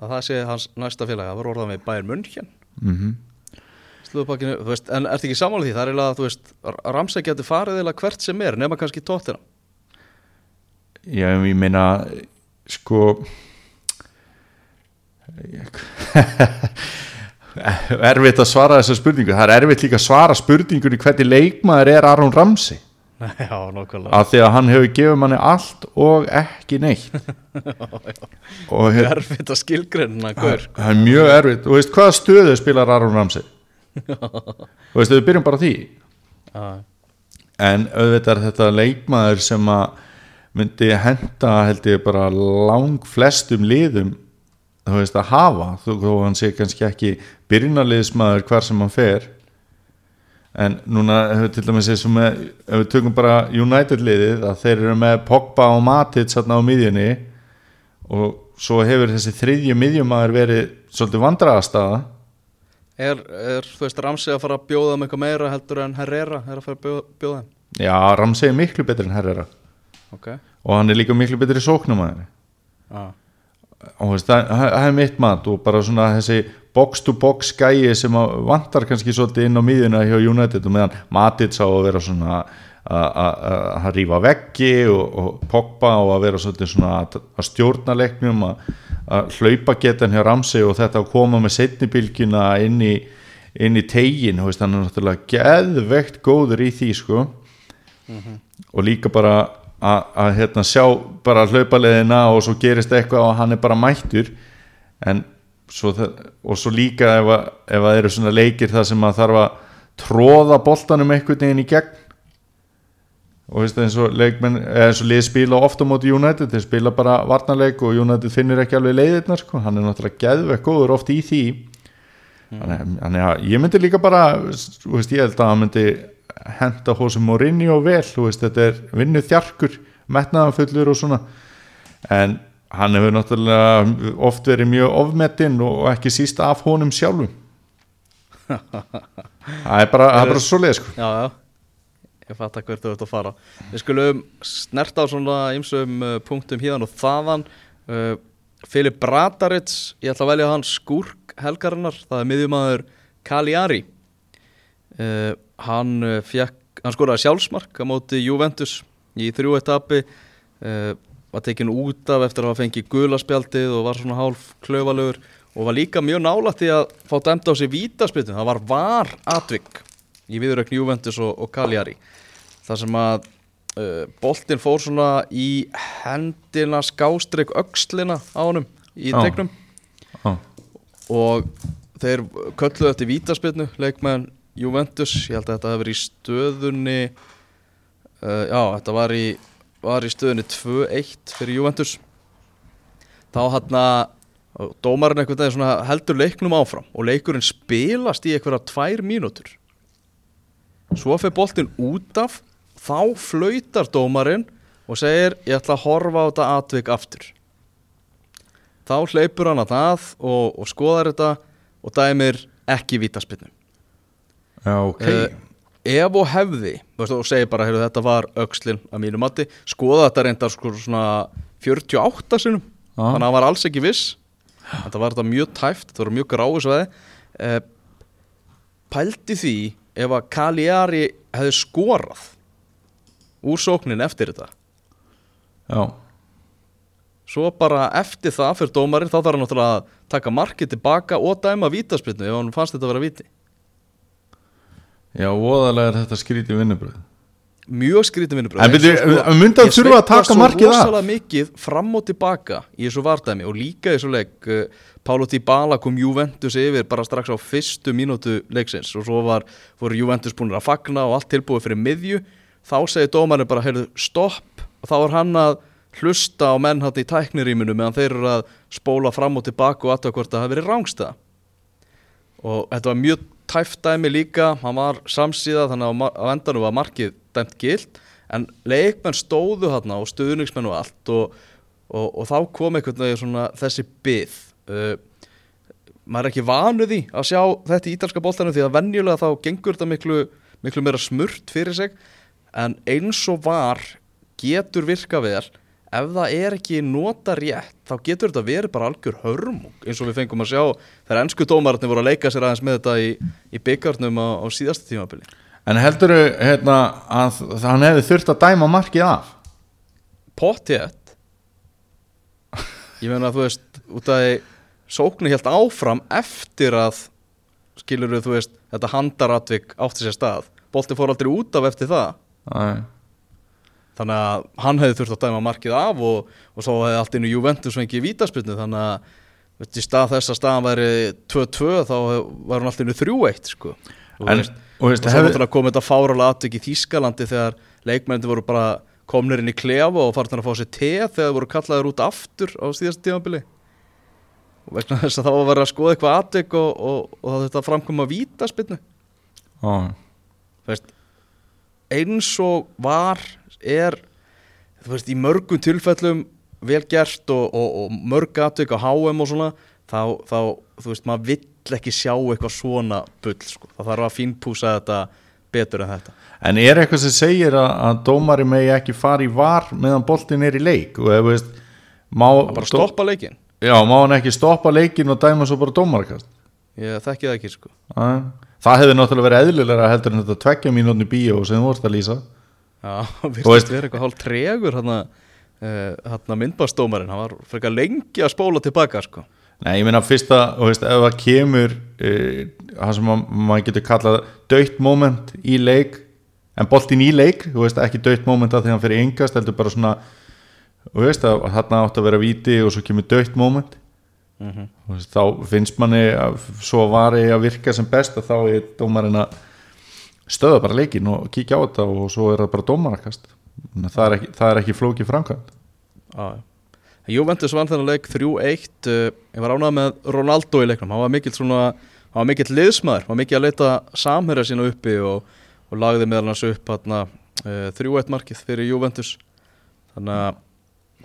að það sé hans næsta félag. Það var orðað með Bayern München. Mm -hmm. Slúðubakkinu, þú veist, en ertu ekki sammála því? Það er eiginlega, þú veist, Ramsey getur farið eiginlega hvert sem er, nema kannski tóttina Já, ég meina sko erfitt að svara þessa spurningu. Það er erfitt líka að svara spurningur í hvernig leikmaður er Aron Ramsey. Já, nokkulega af því að hann hefur gefið manni allt og ekki neitt. Og Það hér, er erfitt að skilgreina, gaur. Það er mjög erfitt. Og veist hvaða stöðu spilar Aron Ramsey og veist við byrjum bara því. Já, en auðvitað er þetta leikmaður sem að myndi henda held ég bara lang flestum liðum þú veist að hafa þó þó hann sé kannski ekki byrjunarliðsmaður hvar sem hann fer. En núna hefur til dæmis eins og með, ef við tökum bara United liðið að þeir eru með Pogba og Matic þarna á miðjunni og svo hefur þessi þriðju miðjumæður verið svolítið vandraðastaða er, er, þú veist, Ramsey að fara að bjóða um eitthvað meira heldur en Herrera er að fara að bjóða, bjóða já, Ramsey er miklu betri en Herrera. Ok, og hann er líka miklu betri sóknumæður já, og veist, það, það er mitt mat og bara svona þessi box to box gæi sem að vantar kannski svolítið inn á miðjuna hjá United og meðan Matic á að vera svona að- að að- að rífa veggi og, og Pogba og að vera svona að, að stjórna leiknum að, að hlaupa getan hjá Ramsey og þetta að koma með setnibilgjuna inn í, inn í tegin, þú veist, hann er náttúrulega geðvegt góður í því sko. Og líka bara að, að hérna, sjá bara hlaupaleðina og svo gerist eitthvað og hann er bara mættur. En svo, það- og svo líka ef, að, ef að eru svona leikir það sem að þarf að tróða boltanum einhvern veginn í gegn og veist eins og leikmenn eða eins og lið spila ofta á móti United þeir spila bara varnarleik og United finnir ekki alveg leiðirnar sko, hann er náttúrulega geðvekk góður oft í því. Þannig, þannig að ég myndi líka bara veist, ég held að hann myndi henda hósum Mourinho vel þú veist, þetta er vinnu þjarkur metnaðanfullur og svona. En hann hefur náttúrulega oft verið mjög ofmetinn og ekki síst af honum sjálfum. Það er bara, bara svo leið sko. já, já Ég fatt að hvert þú ert að fara. Við skulum snerta á svona ymsum uh, punktum hérna og þaðan. Uh, Filip Bradarits Ég ætla að velja hann skúrk helgarinnar Það er miðjumæður Cagliari. Uh, Hann uh, fekk Hann skoraði sjálfsmark á móti Juventus í þrjú etapi uh, var tekin út af eftir að hafa fengið gulaspjaldið og var svona hálf klöfalegur og var líka mjög nálægt í að fá dæmt á sig vítaspiltin, það var var atvik í viðrökn Juventus og, og Cagliari þar sem að uh, boltinn fór svona í hendina skástreik öxlina á honum í tegnum Já. og þeir kölluðu eftir vítaspilnu leikmenn Juventus, ég held að þetta hefur verið í stöðunni uh, já, þetta var í, var í stöðunni 2-1 fyrir Juventus. Þá hann að dómarinn einhvern veginn svona heldur leiknum áfram og leikurinn spilast í einhverja tvær mínútur. Svo fyrir boltinn út af þá flautar dómarinn og segir ég ætla að horfa á þetta atvik aftur. Þá hleypur hann að það og, og skoðar þetta og dæmir ekki vítaspinnu já, ok. Uh, ef og hefði og segir bara heyrðu, þetta var öxlin að mínu mati skoða þetta reyndar sko svona 48 sinum Já. þannig að hann var alls ekki viss. Þetta var þetta mjög tæft, þetta var mjög gráu sveði uh, pældi því ef að Cagliari hefði skorað úr sóknin eftir þetta? Já, svo bara eftir það fyrir dómarinn þá þarf hann náttúrulega að taka markið tilbaka og dæma vítaspilnu ef hann fannst þetta að vera víti. Já, voðalega er þetta skrítið vinnubröð mjög skrítin vinnubröð En byrju, myndi hann þurfa að taka markið af? Ég sveifla svo rosalega mikið fram og tilbaka í þessu vardæmi og líka í þessu leik uh, Pálo Dybala kom Juventus yfir bara strax á fyrstu mínútu leiksins og svo var, voru Juventus búin að fagna og allt tilbúið fyrir miðju þá segir dómarinn bara, heyrðu, stopp. Og þá er hann að hlusta á menn hann í tækniríminu meðan þeir eru að spóla fram og tilbaka og aðtöða hvort það hafi verið rángsta og þetta var mjög tæft dæmi líka, hann var samsíða þannig að á endanum var markið dæmt gild en leikmenn stóðu hann og stuðningsmenn og allt og, og, og þá kom einhvern veginn svona þessi byð uh, maður er ekki vanuð í að sjá þetta í ítalska bóltanum því að venjulega þá gengur þetta miklu, miklu meira smurt fyrir sig en eins og var getur virka vel. Ef það er ekki nota rétt þá getur þetta verið bara algjör hörmung eins og við fengum að sjá þegar ennsku dómararnir voru að leika sér aðeins með þetta í, í byggarnum á, á síðasta tímabili. En heldur þau hérna, að hann hefði þurft að dæma markið af? Pottjett Ég meina að þú veist út af því sóknu helt áfram eftir að skilur þú veist þetta handaratvik átti sér stað. Bolti fór aldrei út af eftir það Æ. þannig að hann hefði þurft að dæma markið af og, og svo hefði allt innu Juventus fengið vítaspilnu þannig að veist, í stað þess að staðan væri 2-2 þá var hann allt innu 3-1 sko. og, En- veist, og og veist, svo hefði- náttúrulega kom þetta fáralega atvik í Þýskalandi þegar leikmennir voru bara komnir inn í klefa og farin að fá sér te þegar voru kallaður út aftur á síðast tímabili og vegna þess að þá var verið að skoða eitthvað atvik og, og, og þetta framkoma vítaspilnu Ó. veist, eins og var er þú veist, í mörgum tilfellum vel gert og, og, og mörg atvik á HM og svona þá, þá þú veist, maður vill ekki sjá eitthvað svona bull, sko. það þarf að fínpúsa þetta betur en þetta En er eitthvað sem segir að, að dómari megi ekki fara í var meðan boltin er í leik og ef veist má, að bara stoppa leikin, Já, má hann ekki stoppa leikin og dæma svo bara dómarakast ég þekki það ekki sko. Æ. Það hefði náttúrulega verið eðlilega heldur en þetta tveggja mínútni bíó sem þú vorst að lýsa. Já, Og veist- vera eitthvað hálf tregur hann að myndbastómarinn hann var frekar lengi að spóla tilbaka sko. Nei, ég meina fyrsta, þú veist, ef það kemur uh, það sem ma- maður getur kallað döitt moment í leik en boltin í leik, þú veist, ekki döitt moment að því hann fyrir yngast, heldur bara svona þú veist, að þarna átt að vera víti og svo kemur döitt moment Mhm. þú veist, þá finnst manni að svo vari að virka sem best að þá er dómarinn að stöða bara leikin og kíkja á þetta og svo er það bara dómarakast. Það er ekki, er ekki flóki framkvæmt já. Juventus vann þennan leik 3-1 uh, ég var ánað með Ronaldo í leiknum. Hann var mikill svona hann var mikill liðsmaður, hann var mikill að leita samherja sína uppi og, og lagði meðal hans upp uh, 3-1 markið fyrir Juventus. Þannig að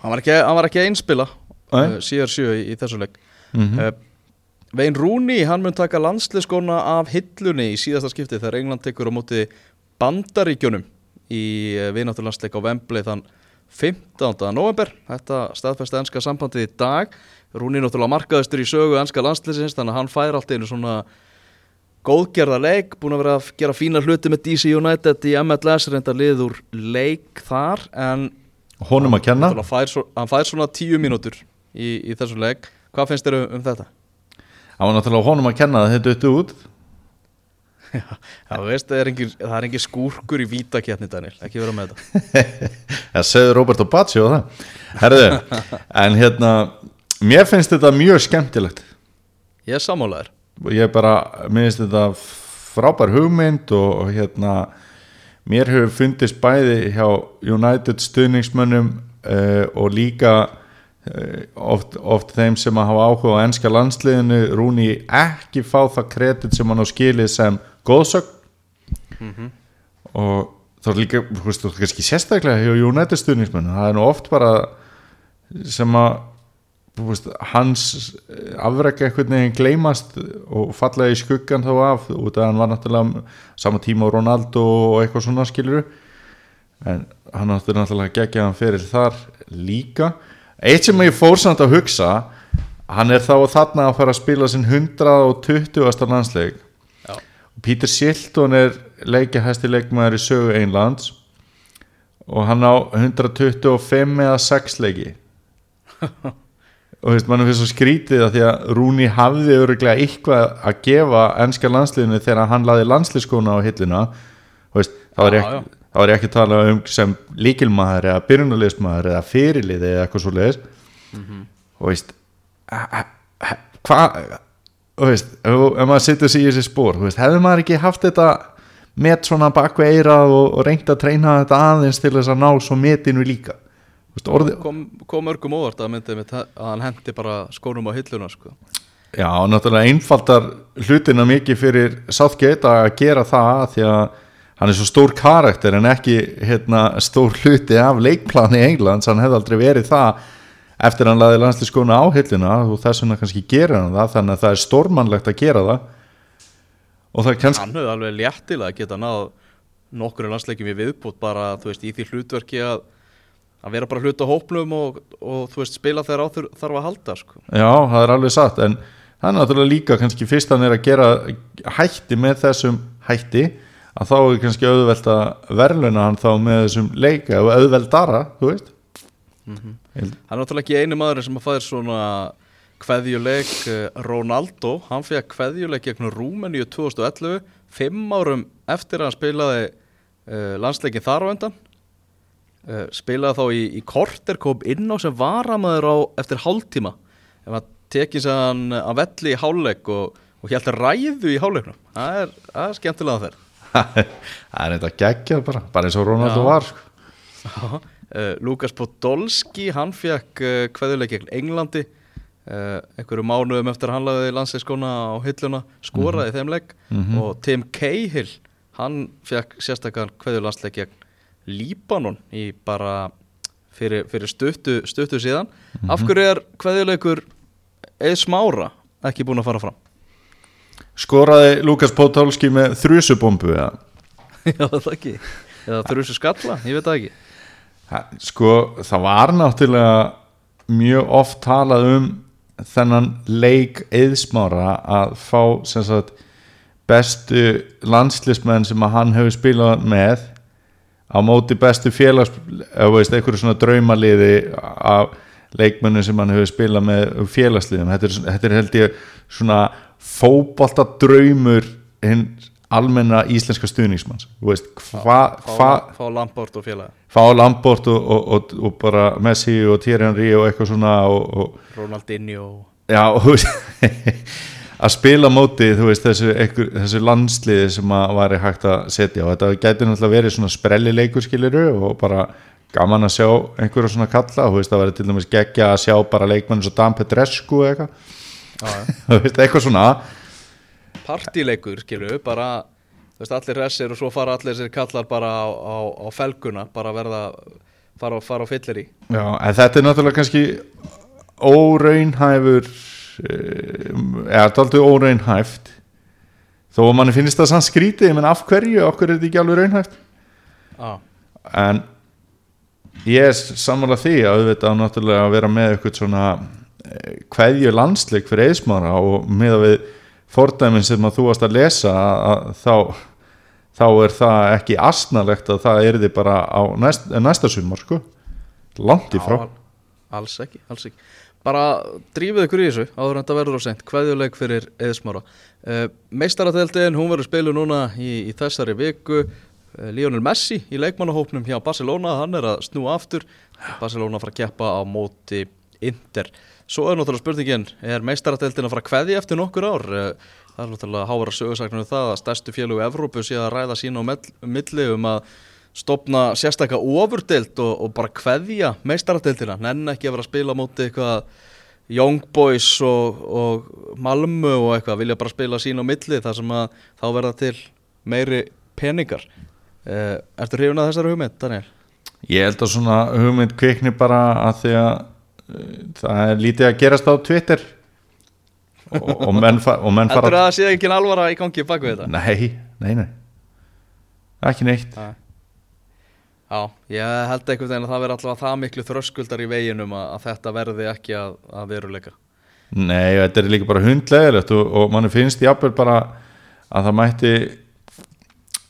hann var ekki, hann var ekki einspila uh, CR7 í, í þessu leik mm uh, Vein Rooney, hann mun taka landsliðskona af hillunni í síðasta skipti þegar England tekur á móti bandaríkjunum í uh, vinátturlandsleik á Wembley þann 15. november þetta staðfesta ennska sambandið í dag. Rooney náttúrulega markaðistur í sögu ennska landsliðsins þannig að hann fær allt einu svona góðgerða leik búin að vera að gera fína hluti með DC United í MLS reynda lið úr leik þar en honum að kenna. náttúrulega fær, svo, hann fær svona tíu mínútur í, í þessu leik hvað finnst þér um, um þetta? það var náttúrulega honum að kenna að þetta uttu út Já, þú veist, það er engin, það engin skúrkur í vítaketni, Daniel, ekki vera með þetta. Það segði Roberto Bacci og það Herðu, en hérna Mér finnst þetta mjög skemmtilegt Ég er sammálaður. ég bara, mér finnst þetta frábær hugmynd og, og hérna mér hefur fundist bæði hjá United stuðningsmönnum uh, og líka oft, oft þeim sem að hafa áhuga á enska landsliðinu Rúni ekki fá það kredit sem hann á skilið sem góðsögn og þá er líka þú veist, þú veist, kannski sérstaklega hjá United stuðningsmönnum. Það er nú oft bara sem að veist, hans afrekka einhvern veginn gleymast og falla í skuggan þá af. Út af hann var náttúrulega sama tíma á Ronaldo og eitthvað svona skiluru en hann náttúrulega geggja hann fyrir þar líka eitt sem ég fór samt að hugsa hann er þá þarna að fara að spila sinn 120. landsleik Já. og Peter Shilton er leikjahæsti leikmaður í sögu Einlands og hann á 125 eða 6 leiki og veist, mann finnst svo skrítið að því að Rúni hafði öruglega eitthvað að gefa ennska landsliðinu þegar hann laði landsliðskona á hilluna Þú veist, það, var Já, ekki. Þá er ég ekki að tala um sem líkilmaður eða byrjunarliðsmaður eða fyrirlið eða eitthvað svo leiðis og veist hvað þú veist, ef, maður situr sig í þessi spór hefði maður ekki haft þetta met svona bakveg eirað og, og reynt að treyna þetta aðeins til þess að ná svo metinu líka? Veist, orði, kom, kom örgum óvart að myndi með það- að hann hendi bara skónum á hilluna sko. Já, náttúrulega einfaldar hlutina mikið fyrir Southgate að gera það því að hann er svo stór karakter en ekki hérna, stór hluti af leikplani Englands, hann hefði aldrei verið það eftir hann laði landslískona á hilluna og þess vegna kannski gerir hann það. Þannig að það er stórmannlegt að gera það. Og það kannski hann höfði alveg léttilega að geta náð nokkur landsleikjum í viðbútt bara veist, í því hlutverki að, að vera bara hluta hópnum og, og veist, spila þegar á þur, þarf að halda sko. Já, það er alveg satt. En það er náttúrulega líka kannski fyrst hann er að gera hætti með þessum hætti að þá er kannski auðvelt að verðluna hann þá með þessum leika. Og auðveldara, þú veist. Hann er náttúrulega ekki einu maður sem að fæðir svona kveðjuleik eh, Ronaldo, hann fekk kveðjuleik gegn Rúmeníu 2011 fimm árum eftir að hann spilaði uh, landsleikin þar á endan uh, spilaði þá í, í korter kom inn á sem varamæður á eftir hálftíma. Ef hann tekið sér hann að velli í hálfleik og, og hjælti ræðu í hálfleiknum. Það er, það er skemmtilega þeir það er eitthvað geggjað bara, bara eins og Ronaldo Já. var sko. uh, Lukas Podolski hann fekk uh, kveðuleik gegn Englandi. Uh, einhverju mánuðum eftir að hann laði landsleiskona á hilluna skoraði þeim leik. Og Tim Cahill hann fekk sérstakann kveðulandsleik gegn Líbanon í bara fyrir, fyrir stuttu, stuttu síðan. Af hverju er kveðuleikur eða smára ekki búin að fara fram skoraði Lukas Podolski með þrjusubombu eða? Já, það ekki. Eða svo skalla, ég veit það ekki. Ha, sko það var náttúrulega mjög oft talað um þennan leik eðsmára að fá sagt bestu landslismenn sem að hann hefur spilað með á móti bestu félags einhverju svona draumaliði af leikmennum sem hann hefur spilað með félagsliðum. Þetta er, þetta er held ég svona fótbolta draumur hinn almenna íslenska stuðningsmanns. Þú veist, hva, fá, hva, fá Lamport og félaga. Fá Lamport og, og, og, og bara Messi og Thierry Henry og eitthvað svona og, og Ronaldinho. Já, að spila móti, veist, þessu, einhver, þessu landsliði sem að væri hægt að setja og þetta gæti náttúrulega verið svona sprelli leikur skiliru og bara gaman að sjá einhverja svona kalla, þú veist, það væri til dæmis geggja að sjá bara leikmenn svo Dan Petrescu eitthvað, eitthvað svona. Partíleikur skilju, bara þú veist, allir hressir og svo fara allir þessir kallar bara á, á, á felguna bara verða, fara, fara á fyllir í Já, en þetta er náttúrulega kannski óraunhæfur eh, eða daldi óraunhæft. Þó að manni finnst það sann skrítið, menn af hverju okkur er þetta ekki alveg raunhæft? Ah. en ég er sammála því að auðvitað náttúrulega að vera með eitthvað svona eh, kveðju landsleik fyrir eðsmára og með að við fordæmin sem að þú varst að lesa að, þá þá er það ekki asnalegt að það er þið bara á næst, næsta sumar sko. Langt í frá. alls ekki, alls ekki. Bara drífið ykkur í þessu áður en þetta verður á sent kveðjuleik fyrir eðsmára uh, meistarateldin, hún verður spilu núna í, í þessari viku. Uh, Lionel Messi í leikmannahópnum hjá Barcelona, hann er að snúa aftur. Barcelona fara að keppa á móti Inter, svo er náttúrulega spurningin er meistarateldin að fara að kveðja eftir nokkur ár? Uh, það er náttúrulega hávar að sögursakna um það að stærstu fjölu Evrópu sé að ræða sín á milli um að stopna sérstakka ofurdeild og, og bara kveðja meistaradeildina, nenn ekki að vera að spila móti eitthvað Young Boys og, og Malmö og eitthvað, vilja bara spila sín á milli þar sem að þá verða til meiri peningar. Uh, Ertu hrifin að þessari hugmynd, Daniel? Ég held að svona hugmynd kvikni bara að því að það er lítið að gerast á Twitter. Og, og menn, fa og menn Heldur fara að það sé ekki alvara í gangi bak við þetta? Nei, nei, nei. Ekki neitt. Já, ég held einhvern veginn að það verði alltaf það miklu þröskuldar í veginum að, að þetta verði ekki að, að veruleika. Nei, þetta er líka bara hundlegilegt og, og mann finnst jafnvel bara að það mætti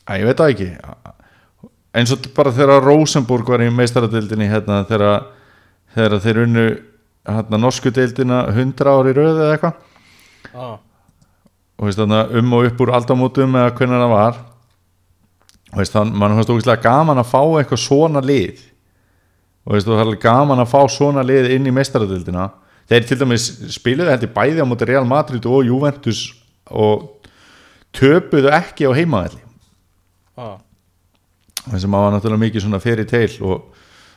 að ég veit það ekki. Eins og bara þegar Rosenborg var í meistaradildinni hérna þegar, þegar þeir unnu hérna, norsku deildina 100 ári röð eða eitthvað. Ah. og veist þarna um og upp úr aldamótum eða hvernig það var. Og veist, þann, mann fannst ógeðslega gaman að fá eitthvað svona lið. Og veist, það er gaman að fá svona lið inn í meistaradildina þeir til dæmis spiluðu heldur bæði á móti Real Madrid og Juventus og töpuðu ekki á heimaðalli ah. sem að var náttúrulega mikið svona fyrir teil og,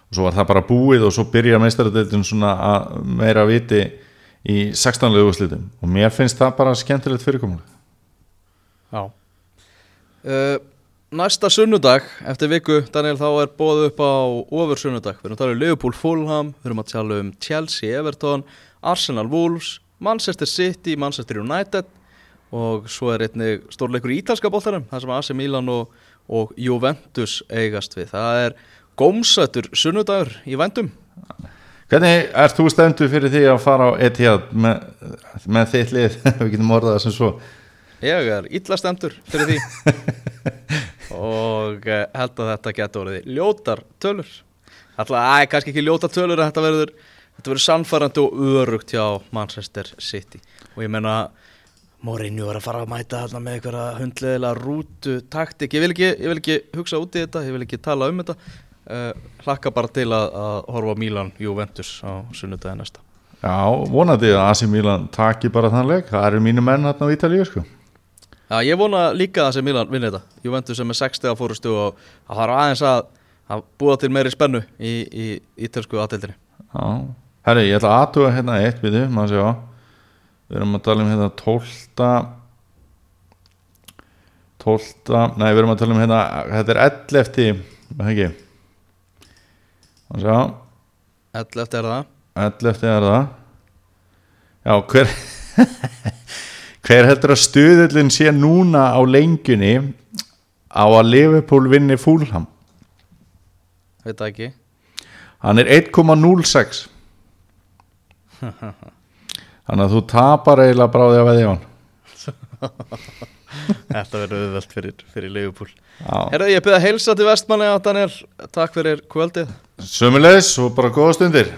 og svo var það bara búið og svo byrja meistaradildin svona að meira viti í 16 löguslitum og mér finnst það bara skemmtilegt fyrirkomulega Já uh, Næsta sunnudag eftir viku, Daniel, þá er bóð upp á ofur sunnudag. Við erum að tala um Liverpool Fulham, við erum að tala um Chelsea Everton, Arsenal Wolves Manchester City, Manchester United og svo er einnig stórleikur í ítalska bóltarum, það sem AC Milan og, og Juventus eigast við. Það er gómsættur sunnudagur í vendum. Hvernig er þú stendur fyrir því að fara á Etihad með, með þitt lið, við getum orðað það sem svo. Ég er illa stendur fyrir því. Og uh, held að þetta getur orðið ljótar tölur. Alltaf, æ, kannski ekki ljótar tölur en þetta verður, þetta verður sannfærandi og örugt hjá Manchester City. Og ég menna Mourinho er að fara að mæta þarna með einhverja hundleðilega rútu taktik, ég vil, ekki, ég vil ekki hugsa út í þetta, ég vil ekki tala um þetta hlakka bara til að, að horfa á Milan Juventus á sunnudagi næsta. Já, vonandi að AC Milan taki bara þann leik, það eru mínu menn hérna á Ítalíu sko. Já, ég vona líka að sem Milan vinni þetta. Juventus sem er 60 á fórustu og það þarf aðeins að, að búa til meiri spennu í, í ítalsku aðdeildinni. Já, herri, ég ætla að aðtuga hérna eitt þið, maður sjá. Við erum að tala um hérna 12 12, nei við erum að tala um hérna Þetta er 11, maður ekki Maður sjá 11 er það. 11 er það. Já, hver Hver heldur að stuðullin sé núna á lengjunni á að Liverpool vinni fúlham? Veit það ekki. Hann er 1,06 Þannig að þú tapar eiginlega bráði að veðja hann Þetta verður auðvelt fyrir, fyrir Liverpool. Já. Herðu, ég byrði að heilsa til vestmanni að Daniel. Takk fyrir kvöldið. Sömulegis og bara góða stundir